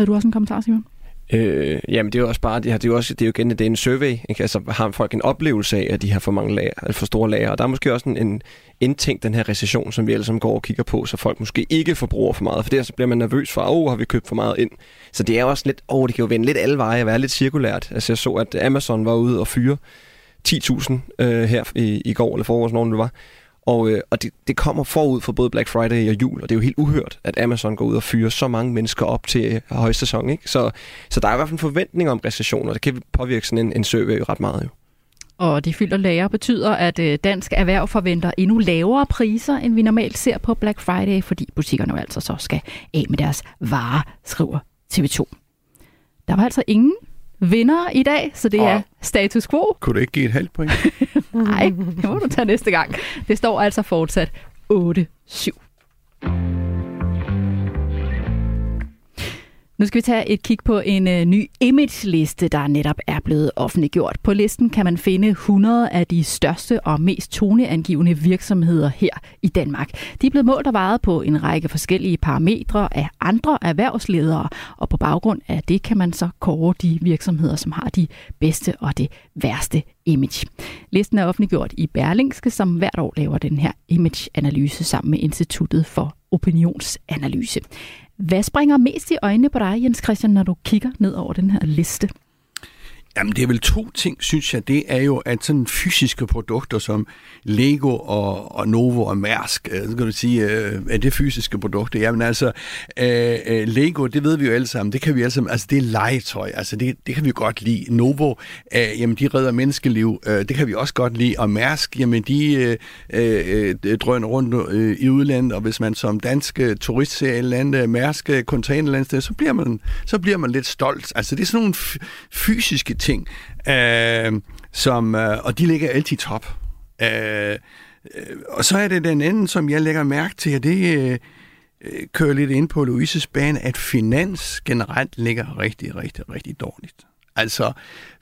Havde du også en kommentar, Simon? Øh, jamen, det er jo også bare, det, her, det er jo også, det er jo igen, det er en survey, ikke? Altså, har folk en oplevelse af, at de har for mange lager, eller for store lager, og der er måske også en, en indtænkt den her recession, som vi alle sammen går og kigger på, så folk måske ikke forbruger for meget, for der så bliver man nervøs for, åh, oh, har vi købt for meget ind? Så det er også lidt, åh, oh, det kan jo vende lidt alle veje og være lidt cirkulært. Altså, jeg så, at Amazon var ude og fyre 10.000 øh, her i, i går, eller forårs, når det var, og, øh, og det, det kommer forud for både Black Friday og jul, og det er jo helt uhørt, at Amazon går ud og fyrer så mange mennesker op til øh, højsæson. Ikke? Så, så der er i hvert fald en forventning om recession, og det kan påvirke sådan en, en survey ret meget. Jo. Og de fyldte lager betyder, at øh, dansk erhverv forventer endnu lavere priser, end vi normalt ser på Black Friday, fordi butikkerne jo altså så skal af med deres varer, skriver TV2. Der var altså ingen vinder i dag, så det Åh. er status quo. Kunne du ikke give et halvt point? Nej, det må du tage næste gang. Det står altså fortsat 8-7. Nu skal vi tage et kig på en øh, ny image-liste, der netop er blevet offentliggjort. På listen kan man finde 100 af de største og mest toneangivende virksomheder her i Danmark. De er blevet målt og vejet på en række forskellige parametre af andre erhvervsledere, og på baggrund af det kan man så kåre de virksomheder, som har de bedste og det værste image. Listen er offentliggjort i Berlingske, som hvert år laver den her image-analyse sammen med Instituttet for Opinionsanalyse. Hvad springer mest i øjnene på dig, Jens Christian, når du kigger ned over den her liste? Jamen, det er vel to ting, synes jeg. Det er jo, at sådan fysiske produkter som Lego og, og Novo og Mærsk, øh, så kan du sige, øh, er det fysiske produkter? Jamen altså, øh, øh, Lego, det ved vi jo alle sammen, det kan vi alle sammen, altså det er legetøj, altså det, det kan vi godt lide. Novo, øh, jamen de redder menneskeliv, øh, det kan vi også godt lide. Og Mærsk, jamen de øh, øh, drøner rundt øh, i udlandet, og hvis man som dansk øh, turist ser et eller andet øh, Mærsk container så bliver man, så bliver man lidt stolt. Altså det er sådan nogle fysiske ting, øh, som, øh, og de ligger altid top. Øh, øh, og så er det den anden, som jeg lægger mærke til, og det øh, kører lidt ind på Louises bane, at finans generelt ligger rigtig, rigtig, rigtig dårligt. Altså,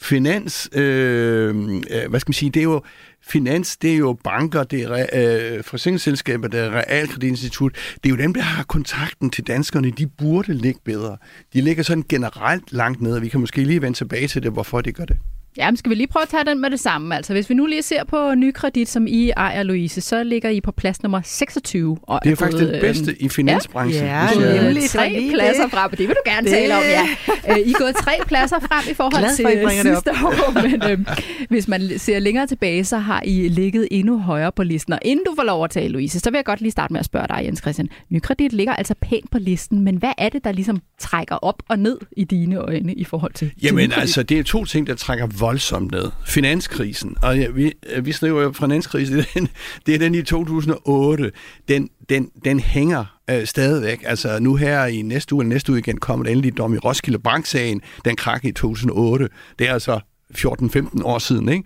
finans, øh, øh, hvad skal man sige, det er jo, finans, det er jo banker, det er øh, forsikringsselskaber, det er realkreditinstitut, det er jo dem, der har kontakten til danskerne, de burde ligge bedre. De ligger sådan generelt langt ned, og vi kan måske lige vende tilbage til det, hvorfor de gør det. Jamen, skal vi lige prøve at tage den med det samme? Altså, hvis vi nu lige ser på nykredit, som I ejer, Louise, så ligger I på plads nummer 26. Og Det er faktisk gået, den bedste i finansbranchen. Ja, gået jeg- nemlig. tre pladser det. frem. Det vil du gerne Det- tale om, ja. Øh, I er gået tre pladser frem i forhold Glad til for, det sidste år, men øh, hvis man ser længere tilbage, så har I ligget endnu højere på listen. Og inden du får lov at tale, Louise, så vil jeg godt lige starte med at spørge dig, Jens Christian. Nykredit ligger altså pænt på listen, men hvad er det, der ligesom trækker op og ned i dine øjne i forhold til til Jamen Nykredit? altså, det er to ting, der trækker voldsomt ned. Finanskrisen, og ja, vi, øh, vi skriver jo finanskrisen, den, det er den i 2008, den, den, den hænger øh, stadigvæk. Altså nu her i næste uge, eller næste uge igen, kommer der endelig dom i Roskilde Bank-sagen, den krak i 2008. Det er altså 14-15 år siden, ikke?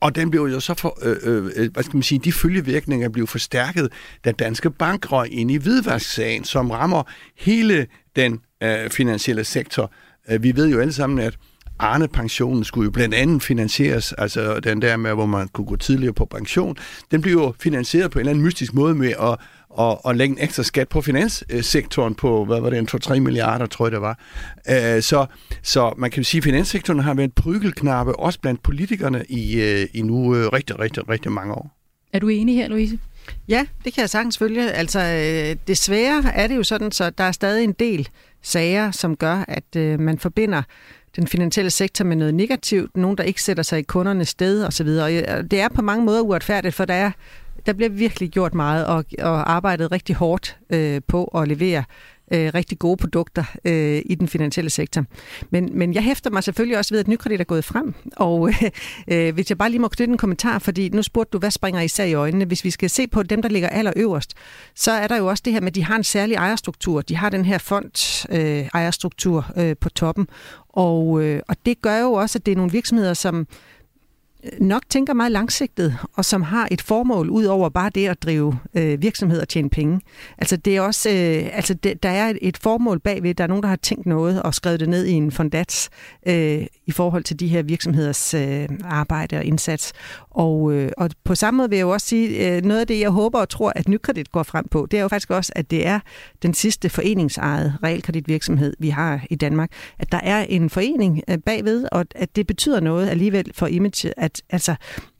Og den blev jo så for, øh, øh, øh, hvad skal man sige, de følgevirkninger blev forstærket, da Danske Bank røg ind i hvidvasksagen, som rammer hele den øh, finansielle sektor. Øh, vi ved jo alle sammen, at Arne-pensionen skulle jo blandt andet finansieres, altså den der med, hvor man kunne gå tidligere på pension, den blev jo finansieret på en eller anden mystisk måde med at og, og lægge en ekstra skat på finanssektoren på, hvad var det, 2-3 milliarder, tror jeg det var. Øh, så, så man kan sige, at finanssektoren har været prygelknappe, også blandt politikerne i, øh, i nu øh, rigtig, rigtig, rigtig mange år. Er du enig her, Louise? Ja, det kan jeg sagtens følge. Altså, desværre er det jo sådan, så der er stadig en del sager, som gør, at øh, man forbinder den finansielle sektor med noget negativt, nogen, der ikke sætter sig i kundernes sted osv. Og øh, det er på mange måder uretfærdigt, for der er der bliver virkelig gjort meget og, og arbejdet rigtig hårdt øh, på at levere øh, rigtig gode produkter øh, i den finansielle sektor. Men, men jeg hæfter mig selvfølgelig også ved, at nykredit er gået frem. Og øh, øh, hvis jeg bare lige må knytte en kommentar, fordi nu spurgte du, hvad springer især i øjnene? Hvis vi skal se på dem, der ligger allerøverst, så er der jo også det her med, at de har en særlig ejerstruktur. De har den her fond øh, ejerstruktur øh, på toppen. Og, øh, og det gør jo også, at det er nogle virksomheder, som nok tænker meget langsigtet, og som har et formål ud over bare det at drive øh, virksomhed og tjene penge. Altså det er også, øh, altså det, der er et formål bagved, der er nogen, der har tænkt noget og skrevet det ned i en fondats øh, i forhold til de her virksomheders øh, arbejde og indsats. Og, øh, og på samme måde vil jeg jo også sige, øh, noget af det, jeg håber og tror, at Nykredit går frem på, det er jo faktisk også, at det er den sidste foreningsejede realkreditvirksomhed, vi har i Danmark. At der er en forening øh, bagved, og at det betyder noget alligevel for image, at altså,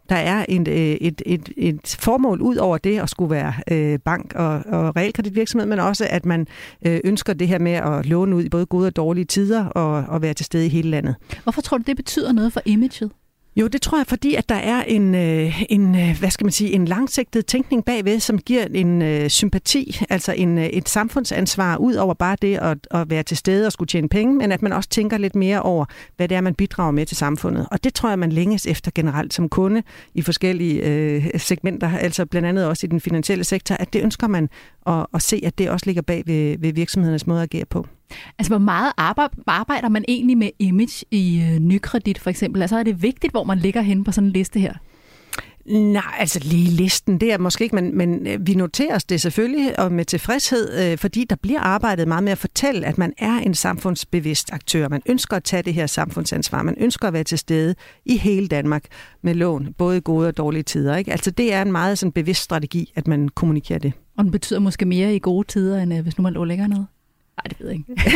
der er en, øh, et, et, et formål ud over det at skulle være øh, bank og, og realkreditvirksomhed, men også at man øh, ønsker det her med at låne ud i både gode og dårlige tider og, og være til stede i hele landet. Hvorfor tror du, det betyder noget for imaget? Jo, det tror jeg, fordi at der er en, øh, en øh, hvad skal man sige, en langsigtet tænkning bagved, som giver en øh, sympati, altså en, øh, et samfundsansvar ud over bare det at, at være til stede og skulle tjene penge, men at man også tænker lidt mere over, hvad det er, man bidrager med til samfundet. Og det tror jeg, man længes efter generelt som kunde i forskellige øh, segmenter, altså blandt andet også i den finansielle sektor, at det ønsker man at, at se, at det også ligger bag ved, ved virksomhedernes måde at agere på. Altså, hvor meget arbejder man egentlig med image i øh, nykredit, for eksempel? Altså, er det vigtigt, hvor man ligger hen på sådan en liste her? Nej, altså lige listen, det er måske ikke, men, men øh, vi noterer os det selvfølgelig og med tilfredshed, øh, fordi der bliver arbejdet meget med at fortælle, at man er en samfundsbevidst aktør. Man ønsker at tage det her samfundsansvar. Man ønsker at være til stede i hele Danmark med lån, både gode og dårlige tider. Ikke? Altså det er en meget sådan bevidst strategi, at man kommunikerer det. Og den betyder måske mere i gode tider, end hvis nu man lå længere nede? Nej, det ved jeg ikke.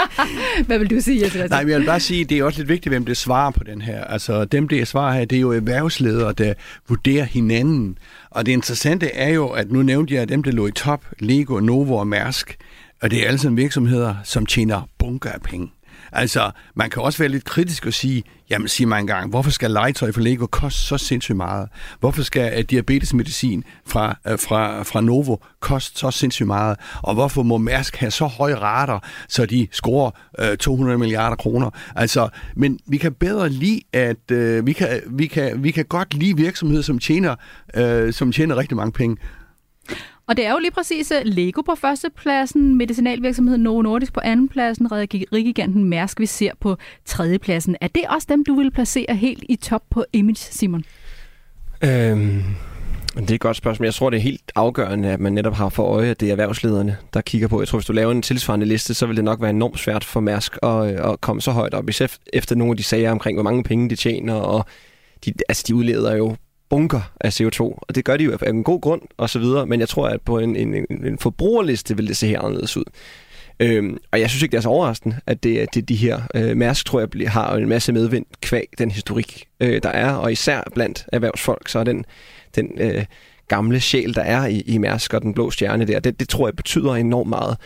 Hvad vil du sige, Jesper? Nej, men jeg vil bare sige, at det er også lidt vigtigt, hvem det svarer på den her. Altså, dem, det svarer her, det er jo erhvervsledere, der vurderer hinanden. Og det interessante er jo, at nu nævnte jeg, at dem, der lå i top, Lego, Novo og Mærsk, og det er alle sammen virksomheder, som tjener bunker af penge. Altså, man kan også være lidt kritisk og sige, jamen sig mig engang, hvorfor skal legetøj for Lego koste så sindssygt meget? Hvorfor skal uh, diabetesmedicin fra, uh, fra, fra Novo koste så sindssygt meget? Og hvorfor må Mærsk have så høje rater, så de scorer øh, uh, 200 milliarder kroner? Altså, men vi kan bedre lide, at uh, vi, kan, vi, kan, vi kan godt lide virksomheder, som tjener, uh, som tjener rigtig mange penge. Og det er jo lige præcis øh, Lego på førstepladsen, medicinalvirksomheden Novo Nordisk på andenpladsen, Rigiganten Mærsk, vi ser på tredjepladsen. Er det også dem, du vil placere helt i top på Image, Simon? Øhm, det er et godt spørgsmål. Jeg tror, det er helt afgørende, at man netop har for øje, at det er erhvervslederne, der kigger på. Jeg tror, hvis du laver en tilsvarende liste, så vil det nok være enormt svært for Mærsk at, øh, at komme så højt op, efter nogle af de sager omkring, hvor mange penge de tjener, og de, altså, de udleder jo bunker af CO2, og det gør de jo af en god grund og så videre, men jeg tror, at på en, en, en forbrugerliste vil det se her anderledes ud. Øhm, og jeg synes ikke, det er så overraskende, at det, det de her øh, Mærsk, tror jeg, har en masse medvind kvæg den historik, øh, der er, og især blandt erhvervsfolk, så er den, den øh, gamle sjæl, der er i, i Mærsk og den blå stjerne der, det, det tror jeg betyder enormt meget.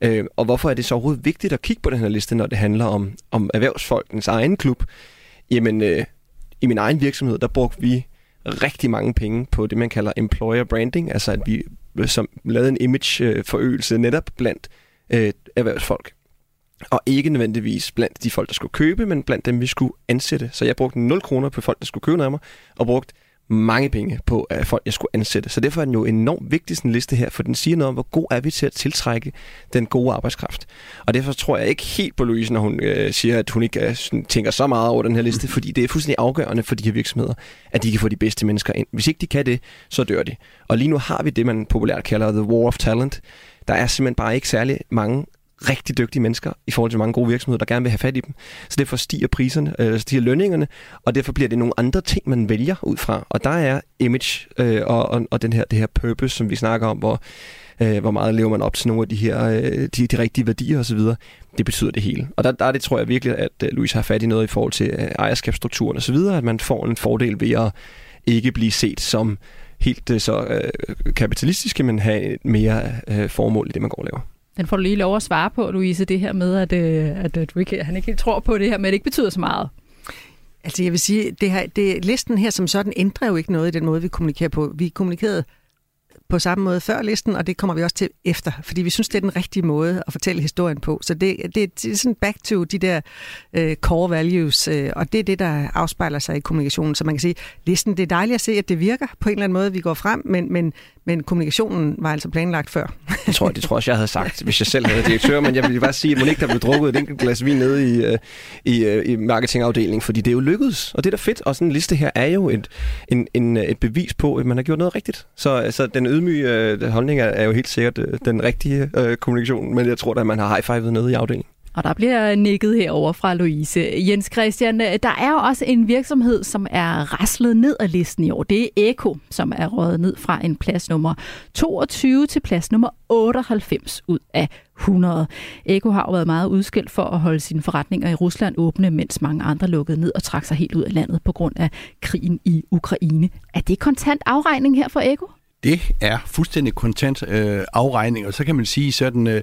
Øh, og hvorfor er det så overhovedet vigtigt at kigge på den her liste, når det handler om, om erhvervsfolkens egen klub? Jamen, øh, i min egen virksomhed, der brugte vi rigtig mange penge på det, man kalder employer branding, altså at vi øh, som lavede en image-forøgelse øh, netop blandt øh, erhvervsfolk. Og ikke nødvendigvis blandt de folk, der skulle købe, men blandt dem, vi skulle ansætte. Så jeg brugte 0 kroner på folk, der skulle købe noget af mig, og brugte mange penge på at folk, jeg skulle ansætte. Så derfor er den jo enormt vigtig, sådan en liste her, for den siger noget om, hvor god er vi til at tiltrække den gode arbejdskraft. Og derfor tror jeg ikke helt på Louise, når hun øh, siger, at hun ikke øh, tænker så meget over den her liste, fordi det er fuldstændig afgørende for de her virksomheder, at de kan få de bedste mennesker ind. Hvis ikke de kan det, så dør de. Og lige nu har vi det, man populært kalder the war of talent. Der er simpelthen bare ikke særlig mange rigtig dygtige mennesker i forhold til mange gode virksomheder, der gerne vil have fat i dem. Så derfor stiger priserne, øh, stiger lønningerne, og derfor bliver det nogle andre ting, man vælger ud fra. Og der er image øh, og, og, og den her, det her purpose, som vi snakker om, hvor, øh, hvor meget lever man op til nogle af de her øh, de, de rigtige værdier osv. Det betyder det hele. Og der, der er det, tror jeg virkelig, at øh, Louise har fat i noget i forhold til øh, ejerskabsstrukturen osv., at man får en fordel ved at ikke blive set som helt øh, så øh, kapitalistiske, men have mere øh, formål i det, man går og laver. Den får du lige lov at svare på, Louise, det her med, at, øh, at, at du ikke, han ikke helt tror på det her, men det ikke betyder så meget. Altså jeg vil sige, det her, det, listen her som sådan ændrer jo ikke noget i den måde, vi kommunikerer på. Vi kommunikerede på samme måde før listen, og det kommer vi også til efter, fordi vi synes, det er den rigtige måde at fortælle historien på. Så det, det, det er sådan back to de der øh, core values, øh, og det er det, der afspejler sig i kommunikationen. Så man kan sige, listen, det er dejligt at se, at det virker på en eller anden måde, vi går frem, men, men, men kommunikationen var altså planlagt før. Det tror, det tror jeg, jeg havde sagt, hvis jeg selv havde direktør, men jeg vil bare sige, at Monique, der blev drukket et enkelt glas vin nede i, øh, i, øh, i marketingafdelingen, fordi det er jo lykkedes, og det er da fedt, og sådan en liste her er jo et, en, en, øh, et bevis på, at man har gjort noget rigtigt. Så altså, den ydmyge holdning er, er jo helt sikkert den rigtige øh, kommunikation, men jeg tror at man har high-fivet nede i afdelingen. Og der bliver nikket herover fra Louise. Jens Christian, der er jo også en virksomhed, som er raslet ned af listen i år. Det er Eko, som er røget ned fra en plads nummer 22 til plads nummer 98 ud af 100. Eko har jo været meget udskilt for at holde sine forretninger i Rusland åbne, mens mange andre lukkede ned og trak sig helt ud af landet på grund af krigen i Ukraine. Er det kontant afregning her for Eko? Det er fuldstændig kontant øh, afregning, og så kan man sige sådan, øh,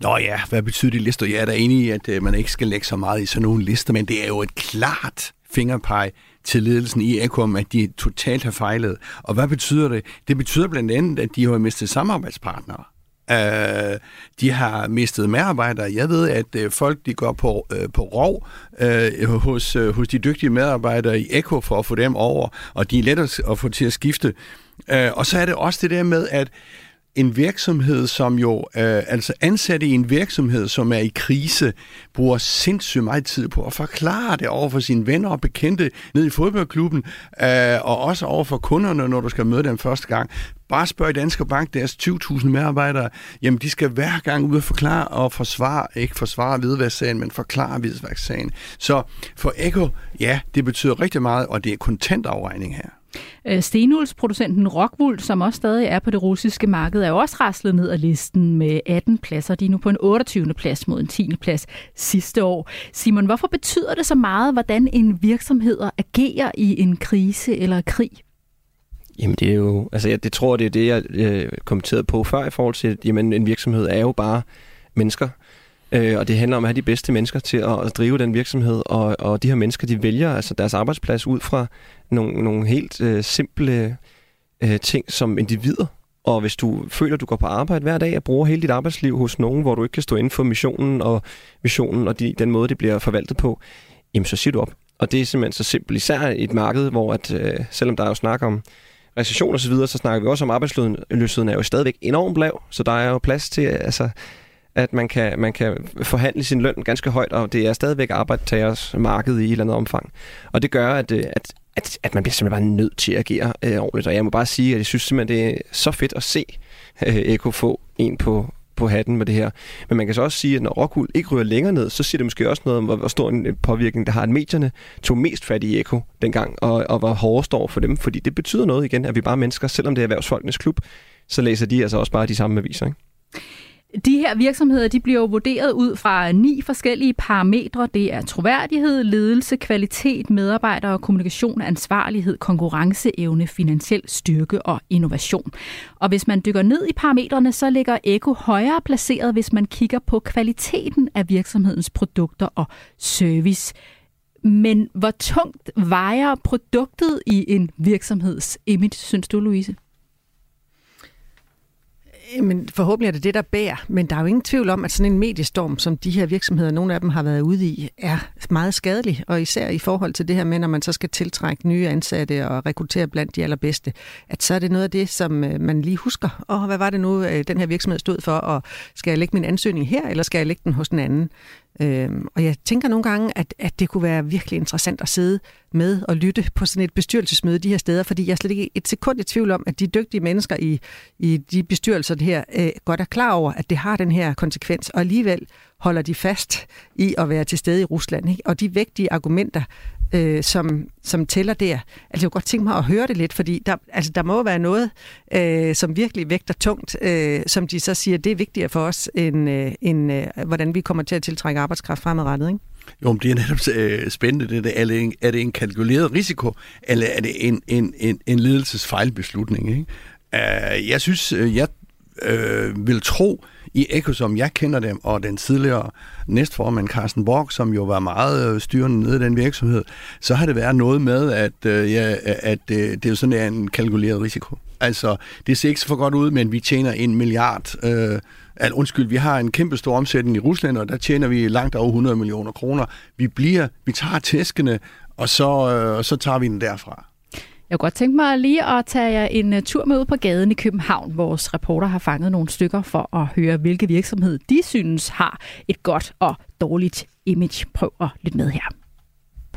nå ja, hvad betyder de lister? Jeg er da enig i, at øh, man ikke skal lægge så meget i sådan nogle lister, men det er jo et klart fingerpeg til ledelsen i Ekom, at de totalt har fejlet. Og hvad betyder det? Det betyder blandt andet, at de har mistet samarbejdspartnere. Øh, de har mistet medarbejdere. Jeg ved, at øh, folk de går på, øh, på rov øh, hos, øh, hos de dygtige medarbejdere i Eko for at få dem over, og de er let at få til at skifte. Øh, og så er det også det der med, at en virksomhed, som jo, øh, altså ansatte i en virksomhed, som er i krise, bruger sindssygt meget tid på at forklare det over for sine venner og bekendte ned i fodboldklubben, øh, og også over for kunderne, når du skal møde dem første gang. Bare spørg Danske Bank, deres 20.000 medarbejdere, jamen de skal hver gang ud og forklare og forsvare, ikke forsvare hvidværkssagen, men forklare hvidværkssagen. Så for Eko, ja, det betyder rigtig meget, og det er kontantafregning her. Øh, Rockwool, som også stadig er på det russiske marked, er jo også raslet ned ad listen med 18 pladser. De er nu på en 28. plads mod en 10. plads sidste år. Simon, hvorfor betyder det så meget, hvordan en virksomhed agerer i en krise eller krig? Jamen det er jo, altså jeg det tror, det er det, jeg øh, kommenterede på før i forhold til, jamen en virksomhed er jo bare mennesker. Øh, og det handler om at have de bedste mennesker til at, at drive den virksomhed, og, og de her mennesker, de vælger altså deres arbejdsplads ud fra nogle, nogle helt øh, simple øh, ting som individer. Og hvis du føler, at du går på arbejde hver dag og bruger hele dit arbejdsliv hos nogen, hvor du ikke kan stå inden for missionen og visionen og de, den måde, det bliver forvaltet på, jamen så siger du op. Og det er simpelthen så simpelt, især i et marked, hvor at, øh, selvom der er jo snak om recession og så videre, så snakker vi også om arbejdsløsheden er jo stadigvæk enormt lav, så der er jo plads til, altså, at man kan, man kan forhandle sin løn ganske højt, og det er stadigvæk arbejdstagers marked i et eller andet omfang. Og det gør, at, øh, at, at, at man bliver simpelthen bare nødt til at agere øh, ordentligt. Og jeg må bare sige, at jeg synes simpelthen, det er så fedt at se øh, Eko få en på, på hatten med det her. Men man kan så også sige, at når Rockwool ikke ryger længere ned, så siger det måske også noget om, hvor, hvor stor en øh, påvirkning der har, at medierne tog mest fat i Eko dengang, og, og hvor hårdest står for dem. Fordi det betyder noget igen, at vi bare er mennesker, selvom det er erhvervsfolkenes klub, så læser de altså også bare de samme aviser. Ikke? De her virksomheder de bliver jo vurderet ud fra ni forskellige parametre. Det er troværdighed, ledelse, kvalitet, medarbejder og kommunikation, ansvarlighed, konkurrenceevne, finansiel styrke og innovation. Og hvis man dykker ned i parametrene, så ligger Eko højere placeret, hvis man kigger på kvaliteten af virksomhedens produkter og service. Men hvor tungt vejer produktet i en virksomheds image, synes du, Louise? Men forhåbentlig er det det, der bærer. Men der er jo ingen tvivl om, at sådan en mediestorm, som de her virksomheder, nogle af dem har været ude i, er meget skadelig. Og især i forhold til det her med, når man så skal tiltrække nye ansatte og rekruttere blandt de allerbedste, at så er det noget af det, som øh, man lige husker. Og hvad var det nu, øh, den her virksomhed stod for? Og skal jeg lægge min ansøgning her, eller skal jeg lægge den hos den anden? Øhm, og jeg tænker nogle gange, at, at det kunne være virkelig interessant at sidde med og lytte på sådan et bestyrelsesmøde de her steder, fordi jeg er slet ikke et sekund i tvivl om, at de dygtige mennesker i, i de bestyrelser her øh, godt er klar over, at det har den her konsekvens, og alligevel holder de fast i at være til stede i Rusland. Ikke? Og de vægtige argumenter, øh, som, som tæller der. Altså, jeg kunne godt tænke mig at høre det lidt, fordi der, altså, der må være noget, øh, som virkelig vægter tungt, øh, som de så siger, det er vigtigere for os, end, øh, end øh, hvordan vi kommer til at tiltrække arbejdskraft fremadrettet, ikke? Jo, men det er netop øh, spændende. Det er, det, er det en kalkuleret risiko, eller er det en, en, en, en ledelsesfejlbeslutning? Ikke? Uh, jeg synes, øh, jeg øh, vil tro, i Eko, som jeg kender dem, og den tidligere næstformand Carsten Borg, som jo var meget øh, styrende nede i den virksomhed, så har det været noget med, at, øh, ja, at øh, det er sådan en kalkuleret risiko. Altså, det ser ikke så for godt ud, men vi tjener en milliard øh, al, undskyld, vi har en kæmpe stor omsætning i Rusland, og der tjener vi langt over 100 millioner kroner. Vi bliver, vi tager tæskene, og så, øh, og så tager vi den derfra. Jeg kunne godt tænke mig lige at tage jer en øh, tur med ud på gaden i København. Vores reporter har fanget nogle stykker for at høre, hvilke virksomhed de synes har et godt og dårligt image. Prøv at lytte med her.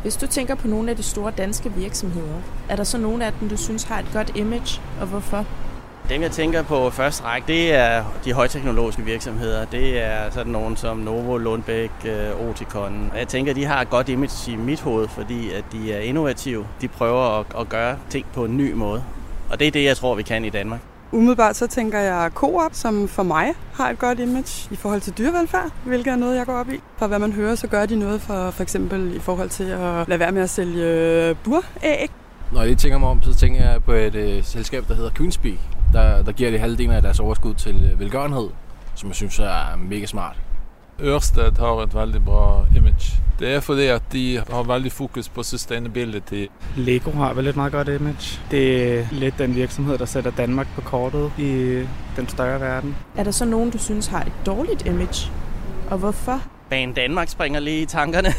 Hvis du tænker på nogle af de store danske virksomheder, er der så nogle af dem, du synes har et godt image, og hvorfor? Dem, jeg tænker på første række, det er de højteknologiske virksomheder. Det er sådan nogen som Novo, Lundbæk, øh, Oticon. Jeg tænker, de har et godt image i mit hoved, fordi at de er innovative. De prøver at, at gøre ting på en ny måde. Og det er det, jeg tror, vi kan i Danmark. Umiddelbart så tænker jeg Coop, som for mig har et godt image i forhold til dyrevelfærd, hvilket er noget, jeg går op i. For hvad man hører, så gør de noget for for eksempel i forhold til at lade være med at sælge buræg. Når jeg tænker mig om, så tænker jeg på et øh, selskab, der hedder Queenspeak, der, der giver de halvdelen af deres overskud til øh, velgørenhed, som jeg synes er mega smart. Ørsted har et veldig bra image. Det er fordi, at de har veldig fokus på sustainability. Lego har vel et meget godt image. Det er lidt den virksomhed, der sætter Danmark på kortet i den større verden. Er der så nogen, du synes har et dårligt image? Og hvorfor? Ban Danmark springer lige i tankerne.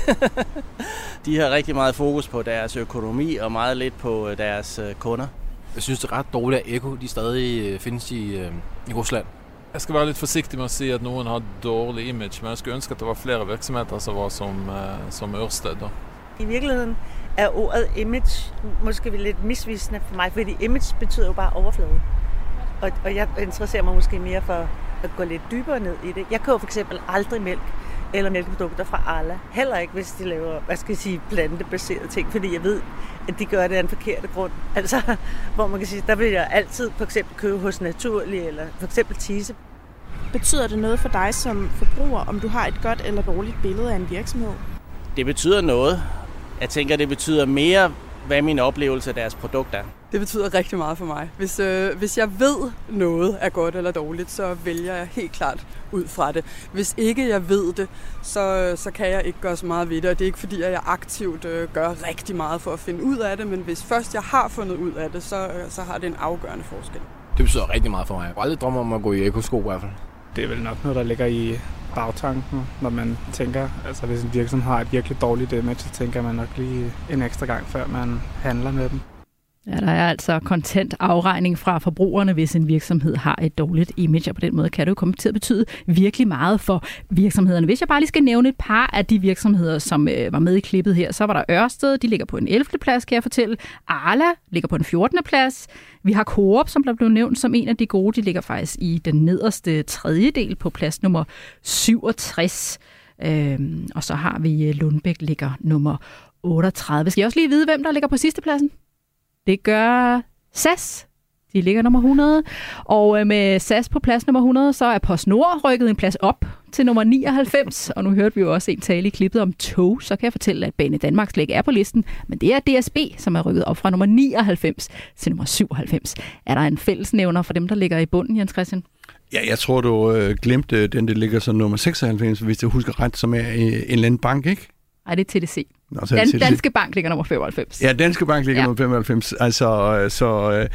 de har rigtig meget fokus på deres økonomi og meget lidt på øh, deres øh, kunder. Jeg synes, det er ret dårligt, at Eko de stadig øh, findes i, i Rusland. Jeg skal være lidt forsigtig med at sige, at nogen har dårlig image, men jeg skulle ønske, at der var flere virksomheder, som var som, som Ørsted. Da. I virkeligheden er ordet image måske lidt misvisende for mig, fordi image betyder jo bare overflade. Og, og jeg interesserer mig måske mere for at gå lidt dybere ned i det. Jeg køber for eksempel aldrig mælk eller mælkeprodukter fra Arla. Heller ikke, hvis de laver, hvad skal jeg sige, plantebaserede ting, fordi jeg ved, at de gør det af en forkert grund. Altså, hvor man kan sige, der vil jeg altid for eksempel købe hos Naturlig, eller for eksempel Tise. Betyder det noget for dig som forbruger, om du har et godt eller dårligt billede af en virksomhed? Det betyder noget. Jeg tænker, det betyder mere, hvad min oplevelse af deres produkt er. Det betyder rigtig meget for mig. Hvis, øh, hvis jeg ved noget er godt eller dårligt, så vælger jeg helt klart ud fra det. Hvis ikke jeg ved det, så, så kan jeg ikke gøre så meget ved det. Og det er ikke fordi, at jeg aktivt øh, gør rigtig meget for at finde ud af det, men hvis først jeg har fundet ud af det, så, øh, så har det en afgørende forskel. Det betyder rigtig meget for mig. Jeg har aldrig drømmer om at gå i ekosko i hvert fald. Det er vel nok noget, der ligger i bagtanken, når man tænker, altså hvis en virksomhed har et virkelig dårligt image, så tænker man nok lige en ekstra gang, før man handler med dem. Ja, der er altså kontant afregning fra forbrugerne, hvis en virksomhed har et dårligt image, og på den måde kan det jo komme til at betyde virkelig meget for virksomhederne. Hvis jeg bare lige skal nævne et par af de virksomheder, som øh, var med i klippet her, så var der Ørsted, de ligger på en 11. plads, kan jeg fortælle. Arla ligger på en 14. plads. Vi har Coop, som der blev nævnt som en af de gode, de ligger faktisk i den nederste tredjedel på plads nummer 67. Øhm, og så har vi øh, Lundbæk ligger nummer 38. Skal jeg også lige vide, hvem der ligger på sidste pladsen? Det gør SAS. De ligger nummer 100. Og øh, med SAS på plads nummer 100, så er PostNord rykket en plads op til nummer 99. Og nu hørte vi jo også en tale i klippet om tog. Så kan jeg fortælle, at Bane Danmark slet ikke er på listen. Men det er DSB, som er rykket op fra nummer 99 til nummer 97. Er der en fællesnævner for dem, der ligger i bunden, Jens Christian? Ja, jeg tror, du øh, glemte den, der ligger som nummer 96, hvis jeg husker ret, som er øh, en eller anden bank, ikke? Nej, det er TDC. Nå, så Dan, TDC. Danske Bank ligger nummer 95. Ja, Danske Bank ligger Ja. nummer 95. Altså, øh, så, øh,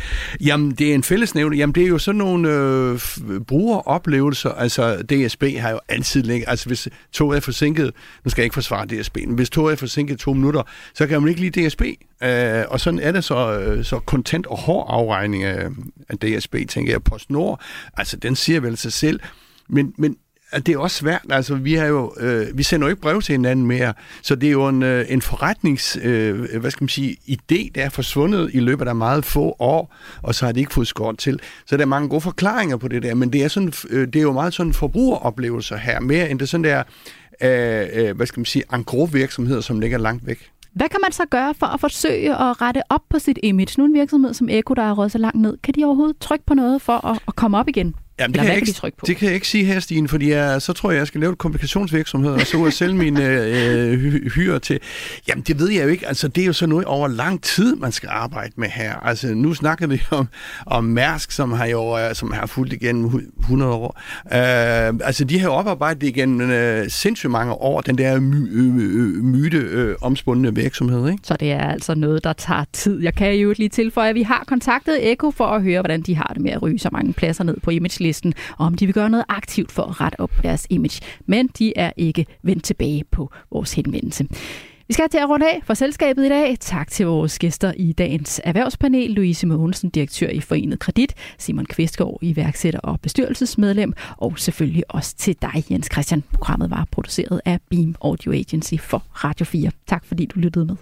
jamen, det er en fællesnævne. Jamen, det er jo sådan nogle øh, brugeroplevelser. Altså, DSB har jo altid ligget... Altså, hvis toget er forsinket... Nu skal jeg ikke forsvare DSB, men hvis toget er forsinket to minutter, så kan man ikke lide DSB. Øh, og sådan er det så, øh, så kontant og hård afregning af, af DSB, tænker jeg. PostNord, altså, den siger vel sig selv. Men, men at det er også svært. Altså, vi har jo, øh, vi sender jo ikke brev til hinanden mere, så det er jo en, øh, en forretnings, øh, hvad skal man sige, idé, der er forsvundet i løbet af meget få år, og så har det ikke fået skåret til. Så der er mange gode forklaringer på det der, men det er, sådan, øh, det er jo meget sådan forbrugeroplevelser her, mere end det sådan der, øh, øh, hvad skal man sige, virksomheder, som ligger langt væk. Hvad kan man så gøre for at forsøge at rette op på sit image? Nu en virksomhed som Eko, der er røget så langt ned. Kan de overhovedet trykke på noget for at, at komme op igen? Jamen, det Eller kan, jeg de ikke, på? det kan jeg ikke sige her, Stine, fordi jeg, så tror jeg, jeg skal lave et kommunikationsvirksomhed, og så ud og sælge mine øh, hy- hyre til. Jamen, det ved jeg jo ikke. Altså, det er jo sådan noget over lang tid, man skal arbejde med her. Altså, nu snakker vi om, om Mærsk, som har jo øh, som har fulgt igennem hu- 100 år. Øh, altså, de har jo oparbejdet det igennem øh, sindssygt mange år, den der my, øh, myte øh, omspundne virksomhed, ikke? Så det er altså noget, der tager tid. Jeg kan jo lige tilføje, at vi har kontaktet Eko for at høre, hvordan de har det med at ryge så mange pladser ned på imagelisten, og om de vil gøre noget aktivt for at rette op på deres image. Men de er ikke vendt tilbage på vores henvendelse. Vi skal til at runde af for selskabet i dag. Tak til vores gæster i dagens erhvervspanel. Louise Mogensen, direktør i Forenet Kredit, Simon Kvistgaard, iværksætter og bestyrelsesmedlem, og selvfølgelig også til dig, Jens Christian. Programmet var produceret af Beam Audio Agency for Radio 4. Tak fordi du lyttede med.